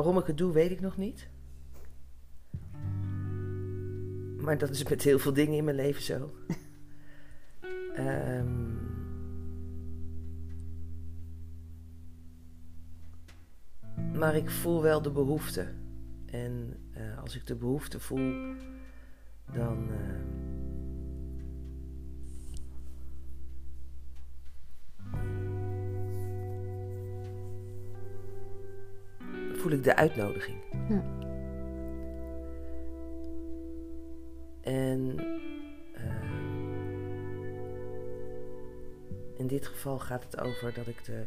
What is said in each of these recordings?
Waarom ik het doe, weet ik nog niet. Maar dat is met heel veel dingen in mijn leven zo. Ehm, maar ik voel wel de behoefte. En eh, als ik de behoefte voel, dan. eh, voel ik de uitnodiging. Ja. En eh, in dit geval gaat het over dat ik de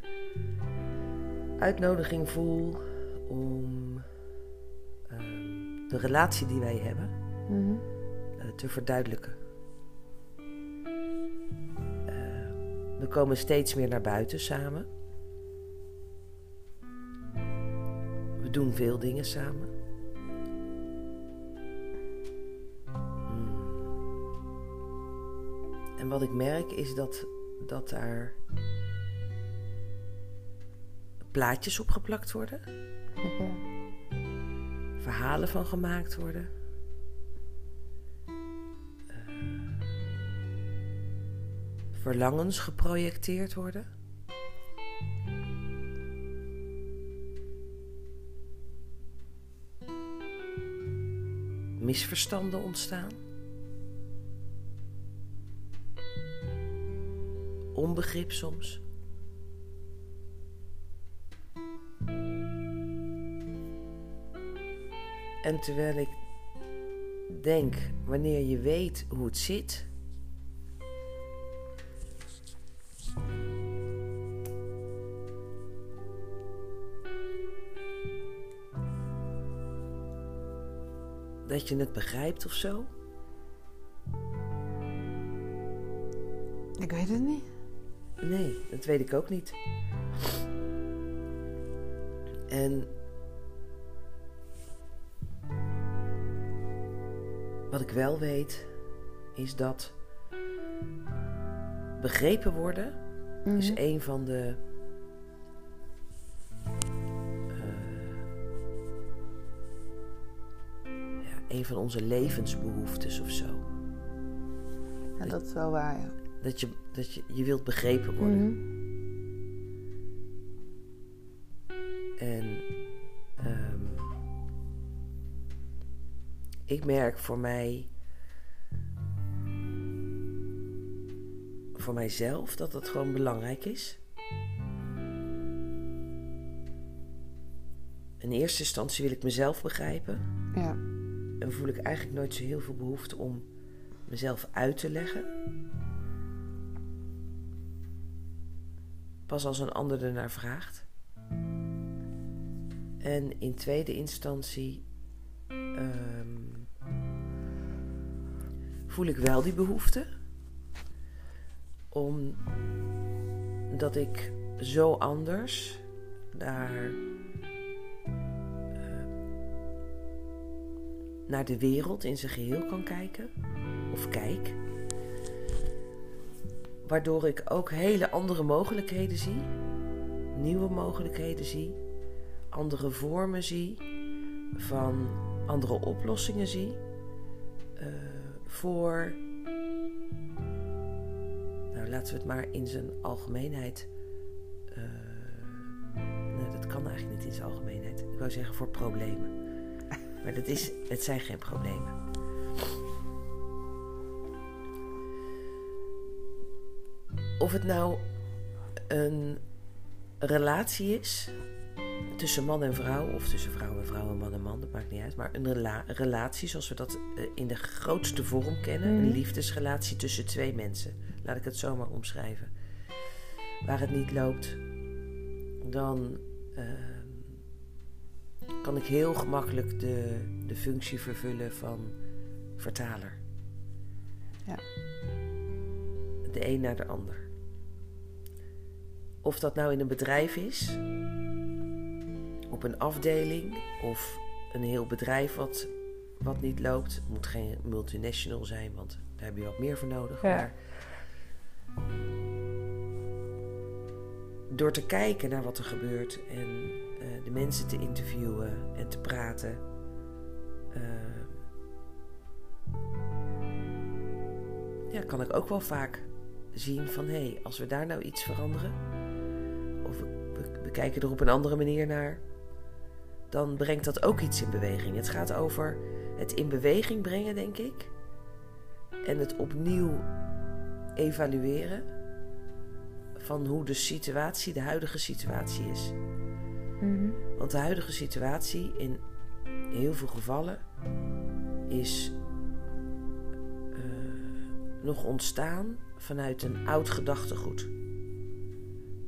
uitnodiging voel om eh, de relatie die wij hebben Mhm. eh, te verduidelijken. Eh, we komen steeds meer naar buiten samen. Doen veel dingen samen. Mm. En wat ik merk is dat, dat daar plaatjes opgeplakt worden, Ja. verhalen van gemaakt worden. verlangens geprojecteerd worden. Misverstanden ontstaan. Onbegrip soms. En terwijl ik denk, wanneer je weet hoe het zit, dat je het begrijpt of zo. Ik weet het niet. Nee, dat weet ik ook niet. En wat ik wel weet, is dat begrepen worden is Mhm. een van de. Een van onze levensbehoeftes of zo. Ja, dat is wel waar, ja. Dat je, dat je, je wilt begrepen worden. Mhm. En ehm, ik merk voor mij, voor mijzelf, dat dat gewoon belangrijk is. In eerste instantie wil ik mezelf begrijpen. Ja. En voel ik eigenlijk nooit zo heel veel behoefte om mezelf uit te leggen. Pas als een ander ernaar vraagt. En in tweede instantie ehm, voel ik wel die behoefte. Omdat ik zo anders daar naar de wereld in zijn geheel kan kijken. Of kijk. Waardoor ik ook hele andere mogelijkheden zie. Nieuwe mogelijkheden zie. Andere vormen zie. Van andere oplossingen zie. eh, voor. Nou, laten we het maar in zijn algemeenheid. nee, dat kan eigenlijk niet in zijn algemeenheid. Ik wou zeggen voor problemen. Maar dat is, het zijn geen problemen. Of het nou een relatie is tussen man en vrouw, of tussen vrouw en vrouw en man en man, dat maakt niet uit. Maar een rela- relatie zoals we dat eh, in de grootste vorm kennen, een Mhm. liefdesrelatie tussen twee mensen. Laat ik het zo maar omschrijven. Waar het niet loopt, dan ehm, kan ik heel gemakkelijk de, de functie vervullen van vertaler. Ja. De een naar de ander. Of dat nou in een bedrijf is, op een afdeling of een heel bedrijf wat, wat niet loopt. Het moet geen multinational zijn, want daar heb je wat meer voor nodig. Ja. Maar door te kijken naar wat er gebeurt en eh, de mensen te interviewen en te praten. eh, ja, kan ik ook wel vaak zien van hé, hey, als we daar nou iets veranderen, of we, kijken er op een andere manier naar, dan brengt dat ook iets in beweging. Het gaat over het in beweging brengen, denk ik, en het opnieuw evalueren van hoe de situatie, de huidige situatie is. Mhm. Want de huidige situatie in heel veel gevallen is eh, nog ontstaan vanuit een oud gedachtegoed.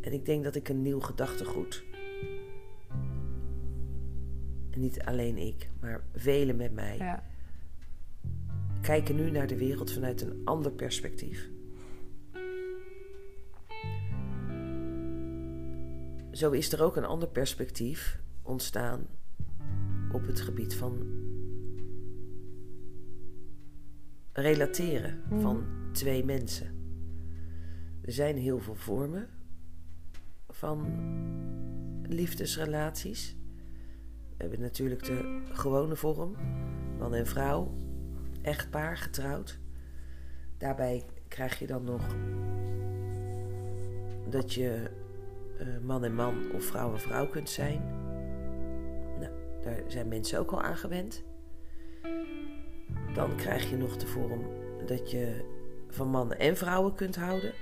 En ik denk dat ik een nieuw gedachtegoed, en niet alleen ik, maar velen met mij, Ja. kijken nu naar de wereld vanuit een ander perspectief. Zo is er ook een ander perspectief ontstaan op het gebied van relateren Mhm. van twee mensen. Er zijn heel veel vormen van liefdesrelaties. We hebben natuurlijk de gewone vorm, man en vrouw, echtpaar, getrouwd. Daarbij krijg je dan nog dat je eh, man en man of vrouw en vrouw kunt zijn. Nou, daar zijn mensen ook al aan gewend. Dan krijg je nog de vorm dat je van mannen en vrouwen kunt houden.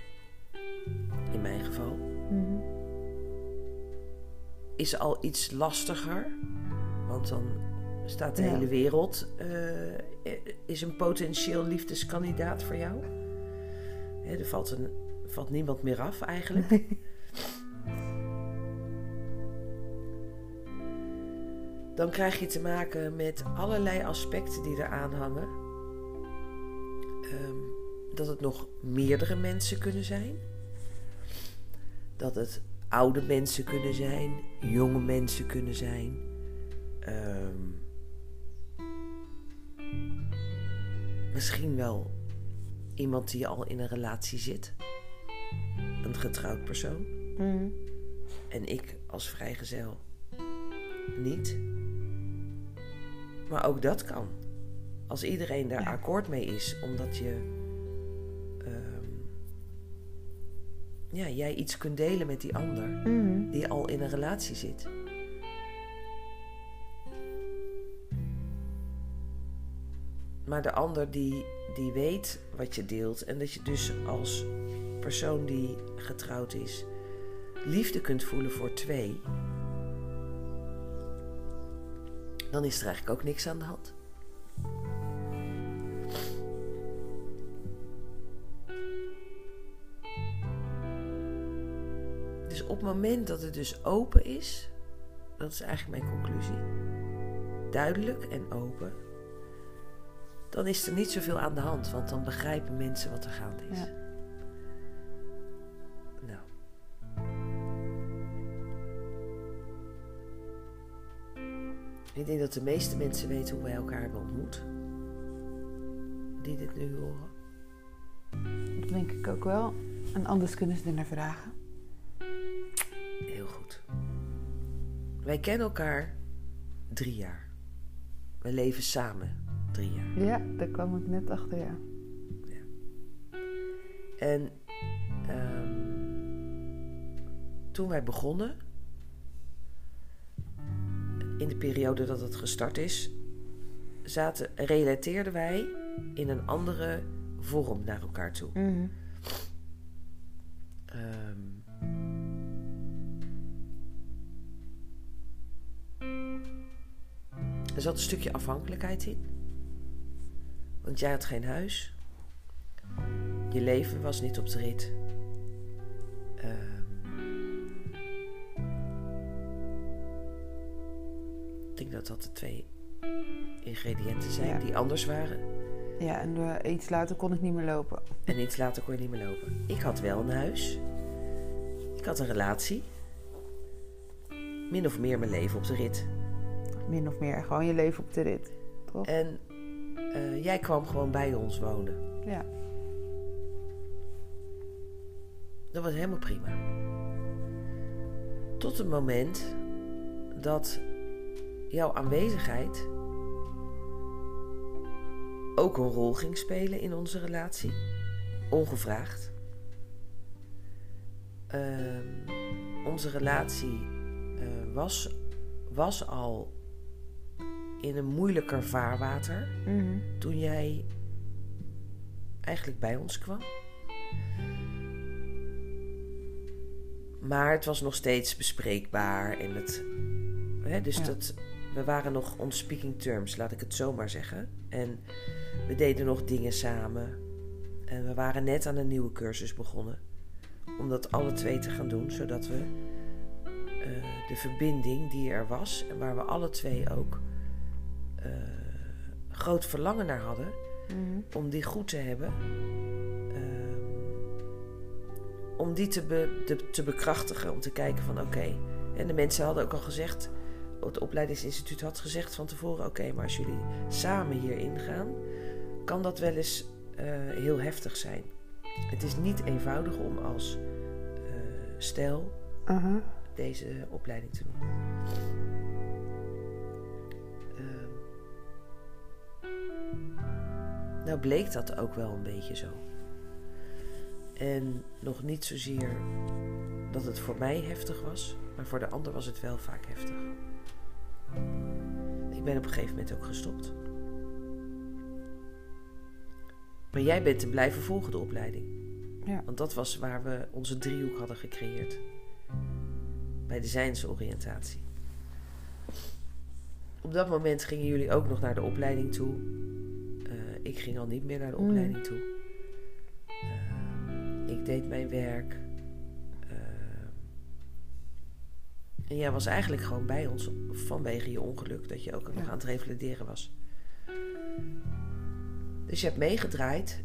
In mijn geval. Mhm. Is al iets lastiger. Want dan staat de Ja. hele wereld. eh, is een potentieel liefdeskandidaat voor jou. Hè, er valt, een, valt niemand meer af eigenlijk. dan krijg je te maken met allerlei aspecten die eraan hangen. Ehm, dat het nog meerdere mensen kunnen zijn. Dat het oude mensen kunnen zijn, jonge mensen kunnen zijn. Ehm, misschien wel iemand die al in een relatie zit. Een getrouwd persoon. Mhm. En ik als vrijgezel niet. Maar ook dat kan. Als iedereen daar Ja. akkoord mee is, omdat je. ehm, ja, jij iets kunt delen met die ander Mhm. die al in een relatie zit. Maar de ander die, die weet wat je deelt en dat je dus als persoon die getrouwd is liefde kunt voelen voor twee, dan is er eigenlijk ook niks aan de hand. Dus op het moment dat het dus open is, dat is eigenlijk mijn conclusie, duidelijk en open, dan is er niet zoveel aan de hand, want dan begrijpen mensen wat er gaande is. Ja. Ik denk dat de meeste mensen weten hoe wij elkaar hebben ontmoet. Die dit nu horen. Dat denk ik ook wel. En anders kunnen ze er naar vragen. Heel goed. Wij kennen elkaar drie jaar. We leven samen drie jaar. Ja, daar kwam ik net achter, ja. En ehm, toen wij begonnen, in de periode dat het gestart is, zaten, relateerden wij in een andere vorm naar elkaar toe. Mhm. Ehm, er zat een stukje afhankelijkheid in. Want jij had geen huis. Je leven was niet op de rit. Ehm, ik denk dat dat de twee ingrediënten zijn Ja. die anders waren. Ja, en eh, iets later kon ik niet meer lopen. En iets later kon je niet meer lopen. Ik had wel een huis. Ik had een relatie. Min of meer mijn leven op de rit. Min of meer. Gewoon je leven op de rit. Toch? En eh, jij kwam gewoon bij ons wonen. Ja. Dat was helemaal prima. Tot het moment dat jouw aanwezigheid ook een rol ging spelen in onze relatie, ongevraagd. Ehm, onze relatie eh, was, was al in een moeilijker vaarwater Mhm. toen jij eigenlijk bij ons kwam. Maar het was nog steeds bespreekbaar en het. Hè, dus Ja. dat, we waren nog on speaking terms, laat ik het zo maar zeggen. En we deden nog dingen samen. En we waren net aan een nieuwe cursus begonnen. Om dat alle twee te gaan doen, zodat we eh, de verbinding die er was en waar we alle twee ook eh, groot verlangen naar hadden, Mhm. om die goed te hebben. ehm, om die te, be- de- te bekrachtigen, om te kijken van oké. En de mensen hadden ook al gezegd, het opleidingsinstituut had gezegd van tevoren: oké, maar als jullie samen hierin gaan, kan dat wel eens eh, heel heftig zijn. Het is niet eenvoudig om als eh stijl deze opleiding te doen. Ehm, nou bleek dat ook wel een beetje zo. En nog niet zozeer dat het voor mij heftig was, maar voor de ander was het wel vaak heftig. Ik ben op een gegeven moment ook gestopt. Maar jij bent te blijven volgen de opleiding. Ja. Want dat was waar we onze driehoek hadden gecreëerd. Bij de zijnsoriëntatie. Op dat moment gingen jullie ook nog naar de opleiding toe. Eh, ik ging al niet meer naar de Mm. opleiding toe. Eh, ik deed mijn werk. En jij was eigenlijk gewoon bij ons vanwege je ongeluk. Dat je ook nog aan het revalideren was. Dus je hebt meegedraaid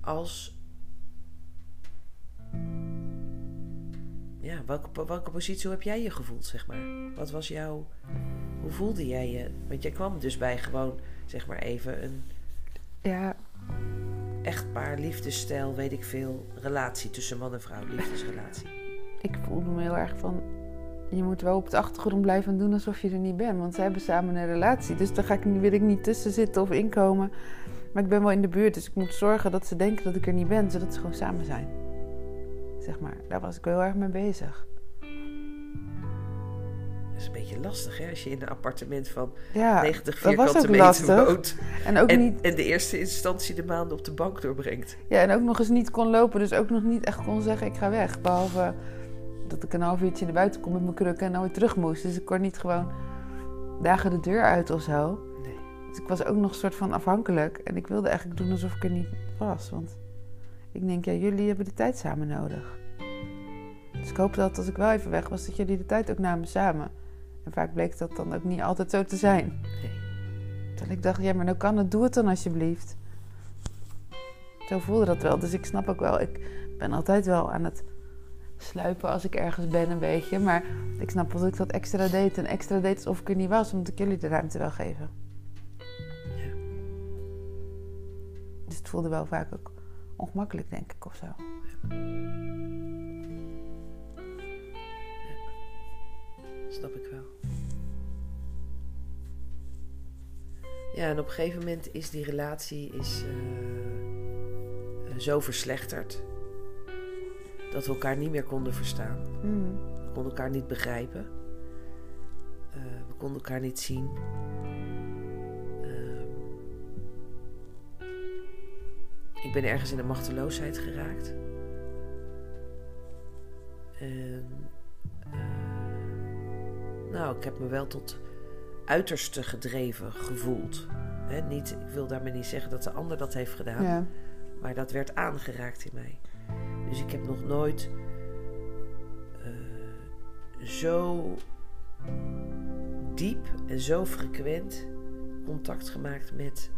als ja, welke, welke positie heb jij je gevoeld, zeg maar? Wat was jouw... Hoe voelde jij je? Want jij kwam dus bij gewoon, zeg maar even, een Ja, echtpaar, liefdesstijl, weet ik veel, relatie tussen man en vrouw, liefdesrelatie. ik voelde me heel erg van... Je moet wel op de achtergrond blijven doen alsof je er niet bent. Want ze hebben samen een relatie. Dus daar ga ik, wil ik niet tussen zitten of inkomen. Maar ik ben wel in de buurt. Dus ik moet zorgen dat ze denken dat ik er niet ben. Zodat ze gewoon samen zijn. Zeg maar. Daar was ik wel heel erg mee bezig. Dat is een beetje lastig, hè? Als je in een appartement van Ja, 90 dat was vierkante meter lastig. woont. en ook En, niet... en de eerste instantie de maanden op de bank doorbrengt. Ja, en ook nog eens niet kon lopen. Dus ook nog niet echt kon zeggen, ik ga weg. Behalve dat ik een half uurtje naar buiten kom met mijn krukken en dan weer terug moest. Dus ik kon niet gewoon dagen de deur uit of zo. Nee. Dus ik was ook nog een soort van afhankelijk. En ik wilde eigenlijk doen alsof ik er niet was. Want ik denk, ja, jullie hebben de tijd samen nodig. Dus ik hoop dat als ik wel even weg was, dat jullie de tijd ook namen samen. En vaak bleek dat dan ook niet altijd zo te zijn. Nee. Toen ik dacht, ja, maar nou kan het, doe het dan alsjeblieft. Zo voelde dat wel. Dus ik snap ook wel, ik ben altijd wel aan het sluipen als ik ergens ben een beetje. Maar ik snap dat ik dat extra deed. En extra deed alsof ik er niet was, omdat ik jullie de ruimte wil geven. Ja. Dus het voelde wel vaak ook ongemakkelijk, denk ik, of zo. Snap ik wel. Ja, en op een gegeven moment is die relatie is, eh, eh, zo verslechterd dat we elkaar niet meer konden verstaan. Mm. We konden elkaar niet begrijpen. Eh, we konden elkaar niet zien. Ehm, ik ben ergens in de machteloosheid geraakt. En, eh, nou, ik heb me wel tot uiterste gedreven gevoeld. Niet, ik wil daarmee niet zeggen dat de ander dat heeft gedaan. Ja. Maar dat werd aangeraakt in mij. Dus ik heb nog nooit eh, zo diep en zo frequent contact gemaakt met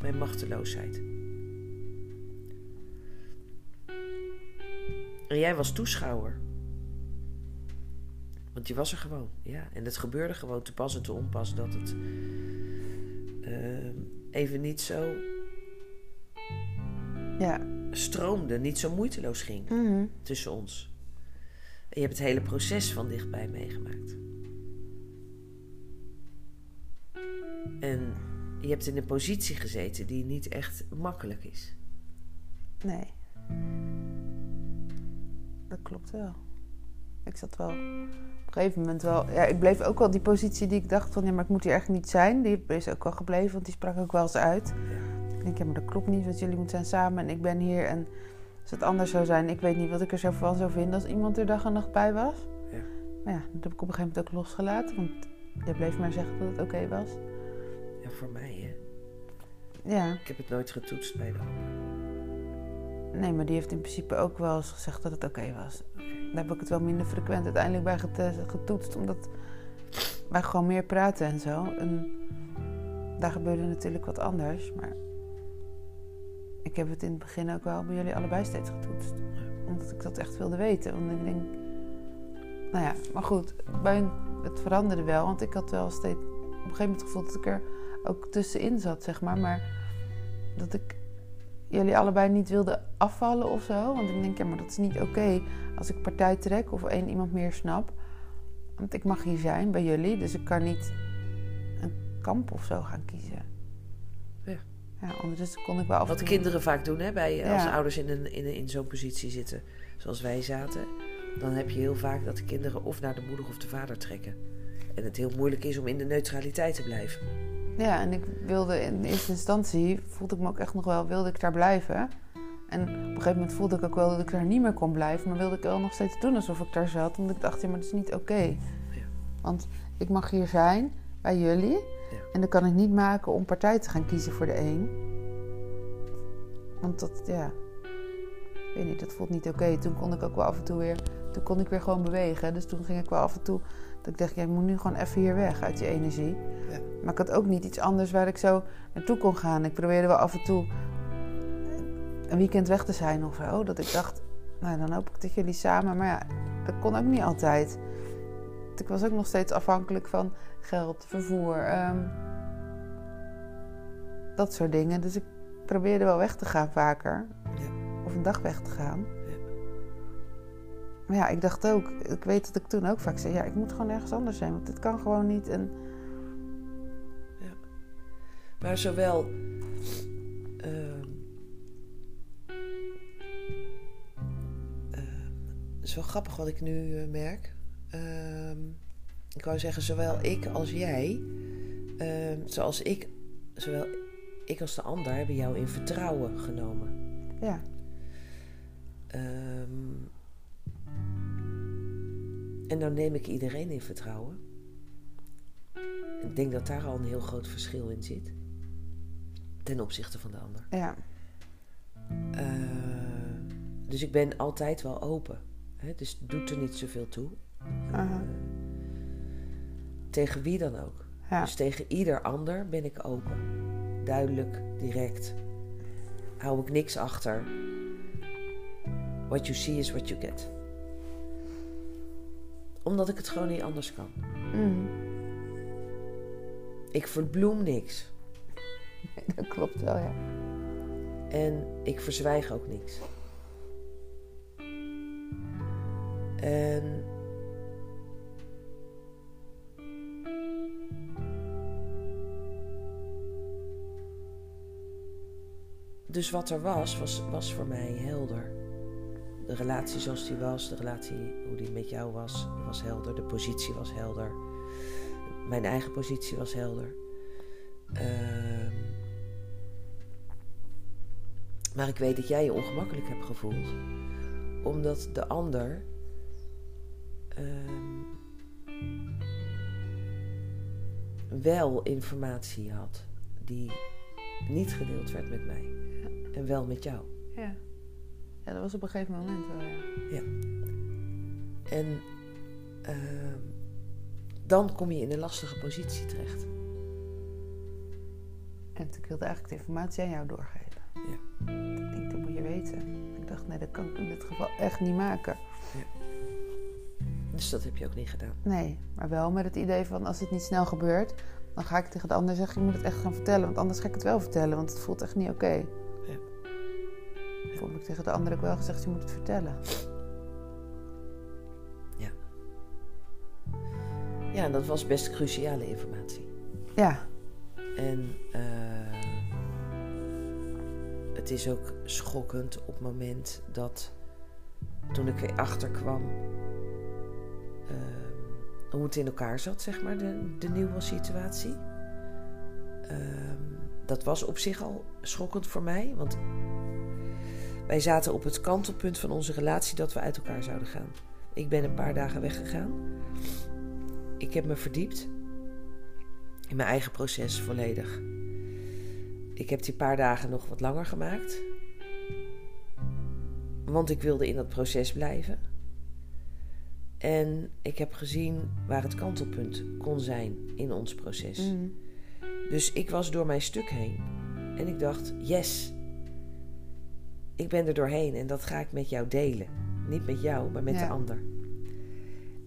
mijn machteloosheid. En jij was toeschouwer. Want je was er gewoon, ja. En het gebeurde gewoon te pas en te onpas dat het eh, even niet zo Ja. Stroomde, niet zo moeiteloos ging Mhm. tussen ons. En je hebt het hele proces van dichtbij meegemaakt. En je hebt in een positie gezeten die niet echt makkelijk is. Nee. Dat klopt wel. Ik zat wel op een gegeven moment wel. Ja, ik bleef ook wel die positie die ik dacht van ja, maar ik moet hier eigenlijk niet zijn. Die is ook wel gebleven, want die sprak ook wel eens uit. Ik denk, ja, maar dat klopt niet, want jullie moeten zijn samen en ik ben hier. En als het anders zou zijn, ik weet niet wat ik er zo van zou vinden als iemand er dag en nacht bij was. Ja. Maar ja, dat heb ik op een gegeven moment ook losgelaten, want jij bleef maar zeggen dat het oké was. Ja, voor mij hè. Ja, Ik heb het nooit getoetst bij de ander. nee, maar die heeft in principe ook wel eens gezegd dat het oké was. Daar heb ik het wel minder frequent uiteindelijk bij getoetst, omdat wij gewoon meer praten en zo. En daar gebeurde natuurlijk wat anders, maar ik heb het in het begin ook wel bij jullie allebei steeds getoetst. Omdat ik dat echt wilde weten. Want ik denk, nou ja, maar goed, bij, het veranderde wel, want ik had wel steeds op een gegeven moment het gevoel dat ik er ook tussenin zat, zeg maar. Maar dat ik jullie allebei niet wilde afvallen of zo. Want ik denk, ja, maar dat is niet oké als ik partij trek of één iemand meer snap. Want ik mag hier zijn bij jullie, dus ik kan niet een kamp of zo gaan kiezen. Ja. Ja, ondertussen kon ik wel af Wat kinderen vaak doen hè, bij, als Ja. ouders in, een, in, een- in zo'n positie zitten, zoals wij zaten. Dan heb je heel vaak dat de kinderen of naar de moeder of de vader trekken. En het heel moeilijk is om in de neutraliteit te blijven. Ja, en ik wilde in eerste instantie, voelde ik me ook echt nog wel, wilde ik daar blijven. En op een gegeven moment voelde ik ook wel dat ik daar niet meer kon blijven. Maar wilde ik wel nog steeds doen alsof ik daar zat. Omdat ik dacht, ja, maar dat is niet oké. Want ik mag hier zijn, bij jullie. En dan kan ik niet maken om partij te gaan kiezen voor de een. Want dat, ja... Ik weet niet, dat voelt niet oké. Toen kon ik ook wel af en toe weer... Toen kon ik weer gewoon bewegen. Dus toen ging ik wel af en toe... Dat ik dacht, ja, ik moet nu gewoon even hier weg uit die energie. Ja. Maar ik had ook niet iets anders waar ik zo naartoe kon gaan. Ik probeerde wel af en toe een weekend weg te zijn of zo. Dat ik dacht, nou dan hoop ik dat jullie samen... Maar ja, dat kon ook niet altijd. Ik was ook nog steeds afhankelijk van geld, vervoer, ehm, dat soort dingen. Dus ik probeerde wel weg te gaan vaker. Ja. Of een dag weg te gaan. Ja. Maar ja, ik dacht ook, ik weet dat ik toen ook vaak zei, ja, ik moet gewoon ergens anders zijn, want dit kan gewoon niet. En Maar zowel. ehm, ehm, het is wel grappig wat ik nu eh, merk. Ehm, ik wou zeggen, zowel ik als jij, ehm, zoals ik, zowel ik als de ander hebben jou in vertrouwen genomen. ja, Ehm, en dan neem ik iedereen in vertrouwen. Ik denk dat daar al een heel groot verschil in zit. Ten opzichte van de ander. ja, dus ik ben altijd wel open. Hè? Dus het doet er niet zoveel toe. Tegen wie dan ook. ja, Dus tegen ieder ander ben ik open. Duidelijk, direct. Hou ik niks achter. What you see is what you get. Omdat ik het gewoon niet anders kan. Mhm. Ik verbloem niks. dat klopt wel, ja. En ik verzwijg ook niks. En. Dus wat er was, was, was voor mij helder. De relatie zoals die was, de relatie hoe die met jou was, was helder. De positie was helder. Mijn eigen positie was helder. Ehm maar ik weet dat jij je ongemakkelijk hebt gevoeld. Omdat de ander. ehm, wel informatie had die niet gedeeld werd met mij. En wel met jou. ja. Ja, dat was op een gegeven moment wel, ja. En ehm, dan kom je in een lastige positie terecht. En ik wilde eigenlijk de informatie aan jou doorgeven. Ja. Ik denk, dat moet je weten. Ik dacht, nee, dat kan ik in dit geval echt niet maken. Dus dat heb je ook niet gedaan. Nee, maar wel met het idee van als het niet snel gebeurt, dan ga ik tegen de ander zeggen, je moet het echt gaan vertellen. Want anders ga ik het wel vertellen, want het voelt echt niet oké. Ja. Heb ik tegen de ander ook wel gezegd, je moet het vertellen. Ja, dat was best cruciale informatie. Ja. En uh, het is ook schokkend op het moment dat toen ik weer achterkwam uh, hoe het in elkaar zat, zeg maar, de, de nieuwe situatie. Uh, dat was op zich al schokkend voor mij, want wij zaten op het kantelpunt van onze relatie dat we uit elkaar zouden gaan. Ik ben een paar dagen weggegaan. Ik heb me verdiept in mijn eigen proces volledig. Ik heb die paar dagen nog wat langer gemaakt. Want ik wilde in dat proces blijven. En ik heb gezien waar het kantelpunt kon zijn in ons proces. Mm. Dus ik was door mijn stuk heen. En ik dacht, yes, ik ben er doorheen en dat ga ik met jou delen. Niet met jou, maar met Ja. de ander.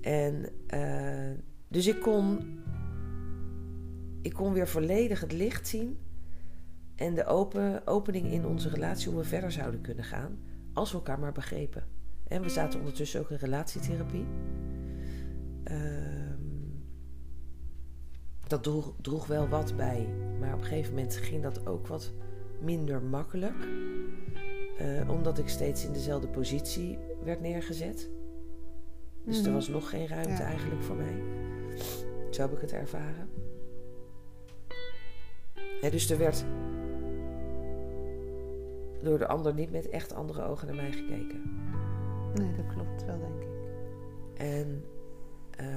En eh, dus ik kon, ik kon weer volledig het licht zien en de open, opening in onze relatie, hoe we verder zouden kunnen gaan, als we elkaar maar begrepen. En we zaten ondertussen ook in relatietherapie. Ehm, dat droeg, droeg wel wat bij, maar op een gegeven moment ging dat ook wat minder makkelijk. Eh, omdat ik steeds in dezelfde positie werd neergezet. Dus er Mhm. was nog geen ruimte Ja. eigenlijk voor mij. Zo heb ik het ervaren. Ja, dus er werd door de ander niet met echt andere ogen naar mij gekeken. Nee, dat klopt wel, denk ik. En eh,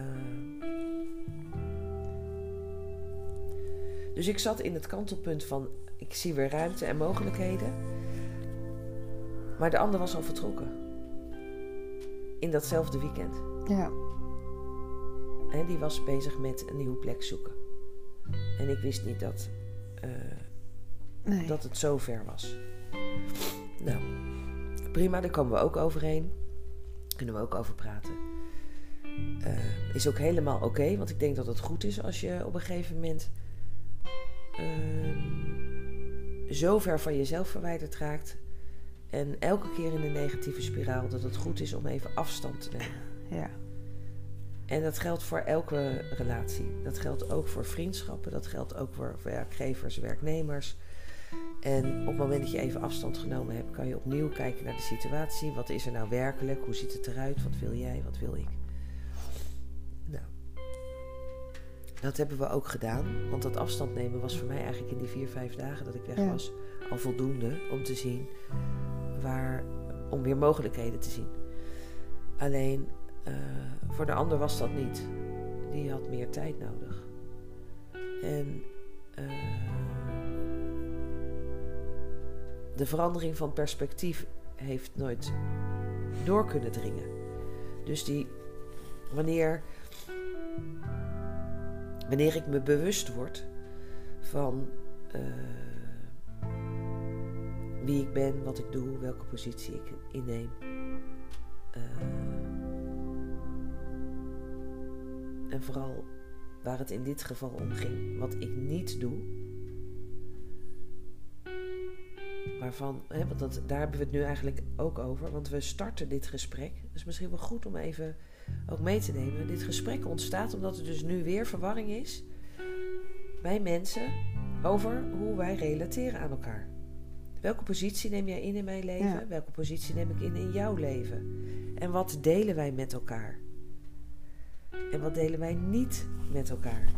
dus ik zat in het kantelpunt van ik zie weer ruimte en mogelijkheden. Maar de ander was al vertrokken. In datzelfde weekend. Ja. En die was bezig met een nieuwe plek zoeken. En ik wist niet dat, eh, Nee. dat het zo ver was. Nou, prima, daar komen we ook overheen. Kunnen we ook over praten. Eh, is ook helemaal oké, want ik denk dat het goed is als je op een gegeven moment ehm, zo ver van jezelf verwijderd raakt. En elke keer in een negatieve spiraal, dat het goed is om even afstand te nemen. Ja. En dat geldt voor elke relatie. Dat geldt ook voor vriendschappen. Dat geldt ook voor werkgevers, werknemers. En op het moment dat je even afstand genomen hebt, kan je opnieuw kijken naar de situatie. Wat is er nou werkelijk? Hoe ziet het eruit? Wat wil jij? Wat wil ik? Nou, dat hebben we ook gedaan. Want dat afstand nemen was voor mij eigenlijk in die vier, vijf dagen dat ik weg Ja. was al voldoende om te zien waar, om weer mogelijkheden te zien. Alleen eh, voor de ander was dat niet. Die had meer tijd nodig. En eh, de verandering van perspectief heeft nooit door kunnen dringen. Dus die, wanneer, wanneer ik me bewust word van eh, wie ik ben, wat ik doe, welke positie ik inneem. eh, en vooral waar het in dit geval om ging, wat ik niet doe. Waarvan, hè, want dat, daar hebben we het nu eigenlijk ook over. Want we starten dit gesprek. Dus misschien wel goed om even ook mee te nemen. Dit gesprek ontstaat omdat er dus nu weer verwarring is bij mensen over hoe wij relateren aan elkaar. Welke positie neem jij in in mijn leven? Ja. Welke positie neem ik in in jouw leven? En wat delen wij met elkaar? En wat delen wij niet met elkaar?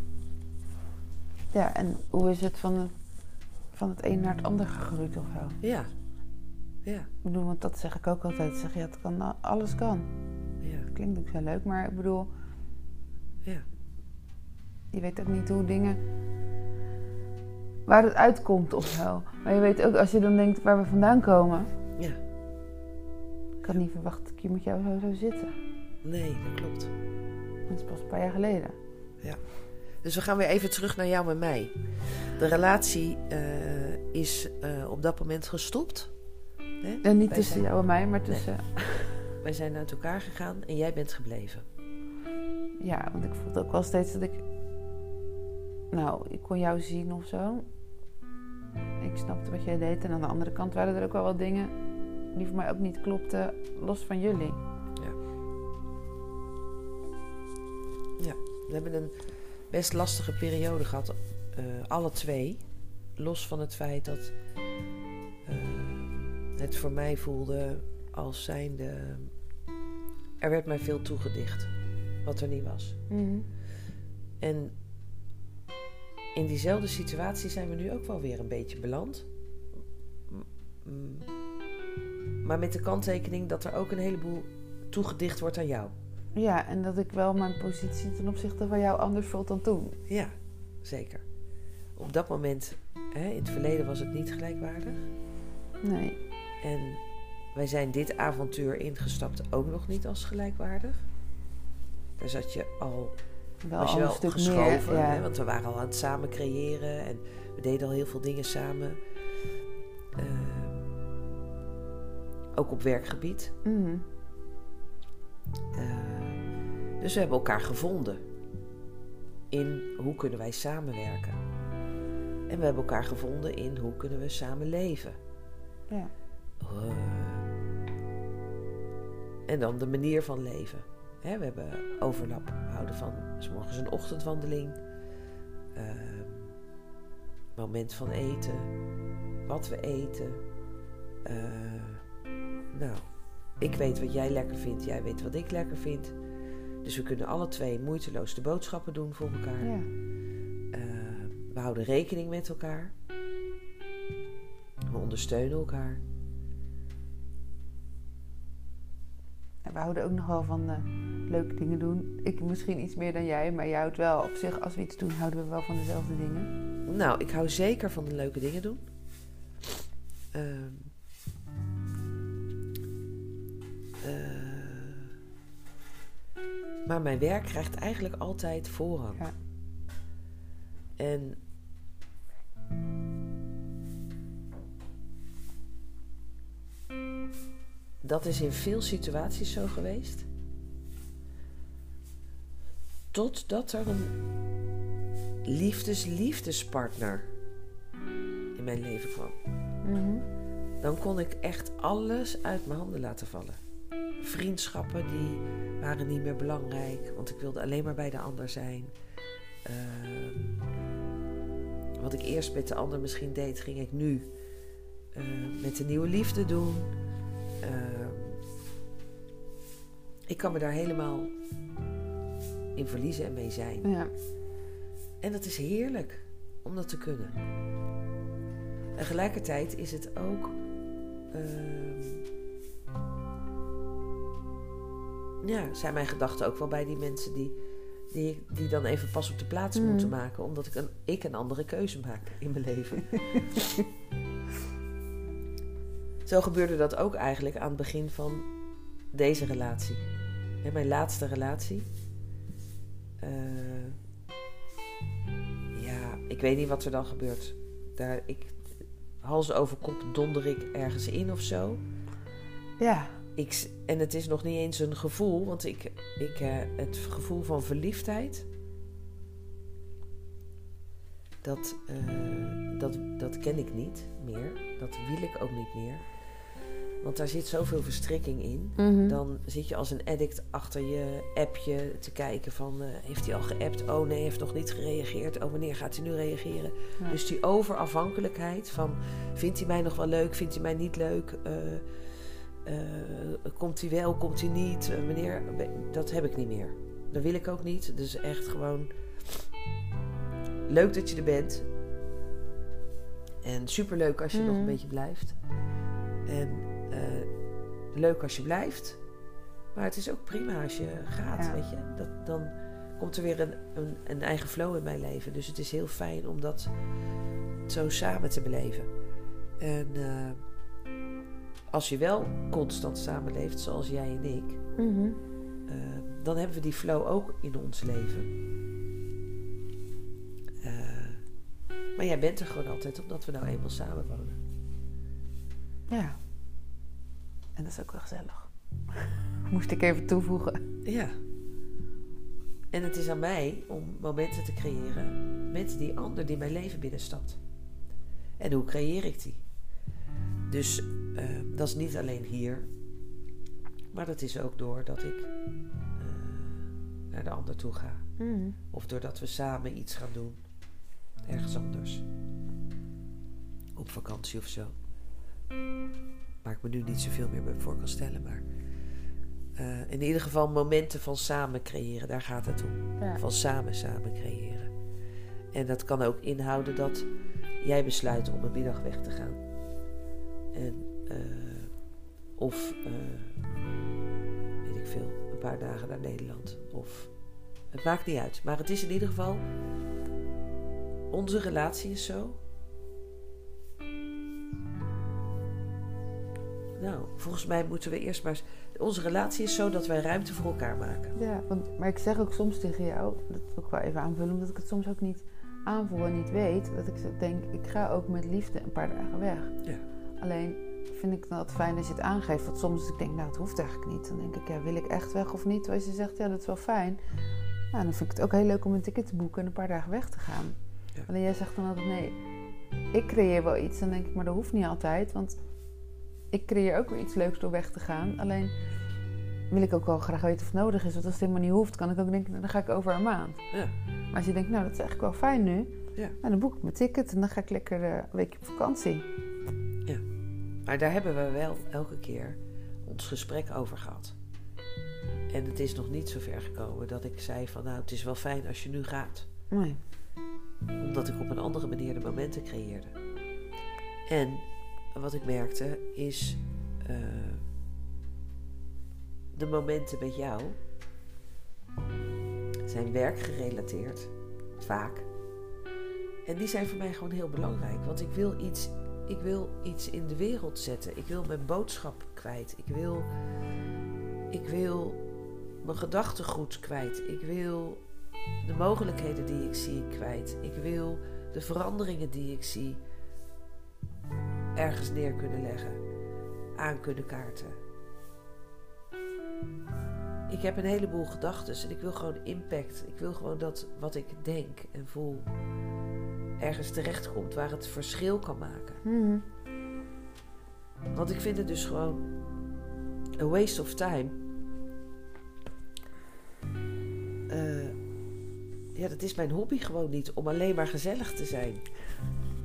Ja, en hoe is het van het, van het een naar het ander gegroeid of zo? Ja. Ja. Ik bedoel, want dat zeg ik ook altijd. Ik zeg, ja, het kan, alles kan. Ja. Klinkt ook zo leuk, maar ik bedoel, Ja. je weet ook niet hoe dingen... Waar het uitkomt of zo. Maar je weet ook, als je dan denkt waar we vandaan komen... Ja. Ik had niet verwacht dat ik hier met jou zo zou zitten. Nee, dat klopt. Dat is pas een paar jaar geleden. Dus we gaan weer even terug naar jou en mij. De relatie eh, is eh, op dat moment gestopt. En niet Wij tussen zijn- jou en mij, maar tussen... Wij zijn uit elkaar gegaan en jij bent gebleven. Ja, want ik voelde ook wel steeds dat ik... Nou, ik kon jou zien of zo. Ik snapte wat jij deed. En aan de andere kant waren er ook wel wat dingen die voor mij ook niet klopten, los van jullie. We hebben een best lastige periode gehad, eh, alle twee. Los van het feit dat eh, het voor mij voelde als zijnde. Er werd mij veel toegedicht, wat er niet was. Mhm. En in diezelfde situatie zijn we nu ook wel weer een beetje beland. Maar met de kanttekening dat er ook een heleboel toegedicht wordt aan jou. Ja, en dat ik wel mijn positie ten opzichte van jou anders voelt dan toen. Ja, zeker. Op dat moment, hè, in het verleden was het niet gelijkwaardig. Nee. En wij zijn dit avontuur ingestapt ook nog niet als gelijkwaardig. Daar zat je al Wel was je wel een stuk geschoven. meer. Ja. Hè? Want we waren al aan het samen creëren en we deden al heel veel dingen samen. Ehm, ook op werkgebied. Mhm. Ehm, dus we hebben elkaar gevonden in hoe kunnen wij samenwerken. En we hebben elkaar gevonden in hoe kunnen we samen leven. ja. Eh, en dan de manier van leven. Hè, we hebben overlap. We houden van 's morgens een ochtendwandeling. ehm, moment van eten. Wat we eten. Eh, nou, ik weet wat jij lekker vindt. Jij weet wat ik lekker vind. Dus we kunnen alle twee moeiteloos de boodschappen doen voor elkaar. ja. Eh, we houden rekening met elkaar. We ondersteunen elkaar. En we houden ook nog wel van eh, leuke dingen doen. Ik misschien iets meer dan jij, maar jij houdt wel op zich, als we iets doen, houden we wel van dezelfde dingen. Nou, ik hou zeker van de leuke dingen doen. Ehm, eh, maar mijn werk krijgt eigenlijk altijd voorrang. Ja. En dat is in veel situaties zo geweest. Totdat er een liefdes-liefdespartner in mijn leven kwam. Mhm. Dan kon ik echt alles uit mijn handen laten vallen. Vriendschappen die waren niet meer belangrijk, want ik wilde alleen maar bij de ander zijn. Ehm, wat ik eerst met de ander misschien deed, ging ik nu eh, met de nieuwe liefde doen. Ehm, ik kan me daar helemaal in verliezen en mee zijn. Ja. En dat is heerlijk om dat te kunnen. En tegelijkertijd is het ook. ehm, ja, zijn mijn gedachten ook wel bij die mensen die, die, die dan even pas op de plaats Mhm. moeten maken, omdat ik een, ik een andere keuze maak in mijn leven. Zo gebeurde dat ook eigenlijk aan het begin van deze relatie. Hè, mijn laatste relatie. Eh, ja, ik weet niet wat er dan gebeurt. Daar, ik, hals over kop donder ik ergens in of zo. Ja. Ik, en het is nog niet eens een gevoel, want ik, ik, eh, het gevoel van verliefdheid. Dat, eh, dat, dat ken ik niet meer. Dat wil ik ook niet meer. Want daar zit zoveel verstrikking in. Mhm. Dan zit je als een addict achter je appje te kijken van... eh, heeft hij al geappt? Oh nee, heeft nog niet gereageerd. Oh, wanneer gaat hij nu reageren? Ja. Dus die overafhankelijkheid van... vindt hij mij nog wel leuk? Vindt hij mij niet leuk? Eh, eh, komt hij wel? Komt hij niet? Wanneer? Dat heb ik niet meer. Dat wil ik ook niet. Dus echt gewoon... Leuk dat je er bent. En superleuk als je nog een Mhm. beetje blijft. En leuk als je blijft. Maar het is ook prima als je gaat, Ja. weet je. Dat, dan komt er weer een, een, een eigen flow in mijn leven. Dus het is heel fijn om dat zo samen te beleven. En eh, als je wel constant samenleeft, zoals jij en ik... Mhm. eh, dan hebben we die flow ook in ons leven. Eh, maar jij bent er gewoon altijd, omdat we nou eenmaal samen wonen. Ja. En dat is ook wel gezellig. Moest ik even toevoegen. Ja. En het is aan mij om momenten te creëren met die ander die mijn leven binnenstapt. En hoe creëer ik die? Dus eh, dat is niet alleen hier, maar dat is ook door dat ik eh, naar de ander toe ga. Mhm. Of doordat we samen iets gaan doen. Ergens anders. Op vakantie of zo. Waar ik me nu niet zoveel meer bij voor kan stellen. Maar eh, in ieder geval momenten van samen creëren. Daar gaat het om. Ja. Van samen samen creëren. En dat kan ook inhouden dat jij besluit om een middag weg te gaan. En, eh, of, eh, weet ik veel, een paar dagen naar Nederland. Of, het maakt niet uit. Maar het is in ieder geval, onze relatie is zo. Nou, volgens mij moeten we eerst maar... eens- Onze relatie is zo dat wij ruimte voor elkaar maken. Ja, want, maar ik zeg ook soms tegen jou, dat wil ik wel even aanvullen, omdat ik het soms ook niet aanvoel en niet weet, dat ik denk, ik ga ook met liefde een paar dagen weg. Ja. Alleen vind ik dat fijn als je het aangeeft, want soms als ik denk, nou het hoeft eigenlijk niet. Dan denk ik, ja, wil ik echt weg of niet? Als je zegt, ja, dat is wel fijn. Nou, dan vind ik het ook heel leuk om een ticket te boeken en een paar dagen weg te gaan. Ja. Alleen jij zegt dan altijd, nee, ik creëer wel iets. Dan denk ik, maar dat hoeft niet altijd, want ik creëer ook weer iets leuks door weg te gaan. Alleen wil ik ook wel graag weten of het nodig is. Want als het helemaal niet hoeft, kan ik ook denken, nou, dan ga ik over een maand. Ja. Maar als je denkt, nou, dat is eigenlijk wel fijn nu. Ja. Nou, dan boek ik mijn ticket en dan ga ik lekker eh, een weekje op vakantie. Maar daar hebben we wel elke keer ons gesprek over gehad. En het is nog niet zo ver gekomen dat ik zei van nou, het is wel fijn als je nu gaat. Nee. Omdat ik op een andere manier de momenten creëerde. En wat ik merkte is eh, de momenten met jou zijn werkgerelateerd, vaak. En die zijn voor mij gewoon heel belangrijk, want ik wil iets, ik wil iets in de wereld zetten. Ik wil mijn boodschap kwijt. Ik wil, ik wil mijn gedachtegoed kwijt. Ik wil de mogelijkheden die ik zie kwijt. Ik wil de veranderingen die ik zie ergens neer kunnen leggen, aan kunnen kaarten. Ik heb een heleboel gedachten en ik wil gewoon impact. Ik wil gewoon dat wat ik denk en voel ergens terechtkomt waar het verschil kan maken. Mhm. Want ik vind het dus gewoon een waste of time. Eh, ja, dat is mijn hobby gewoon niet om alleen maar gezellig te zijn.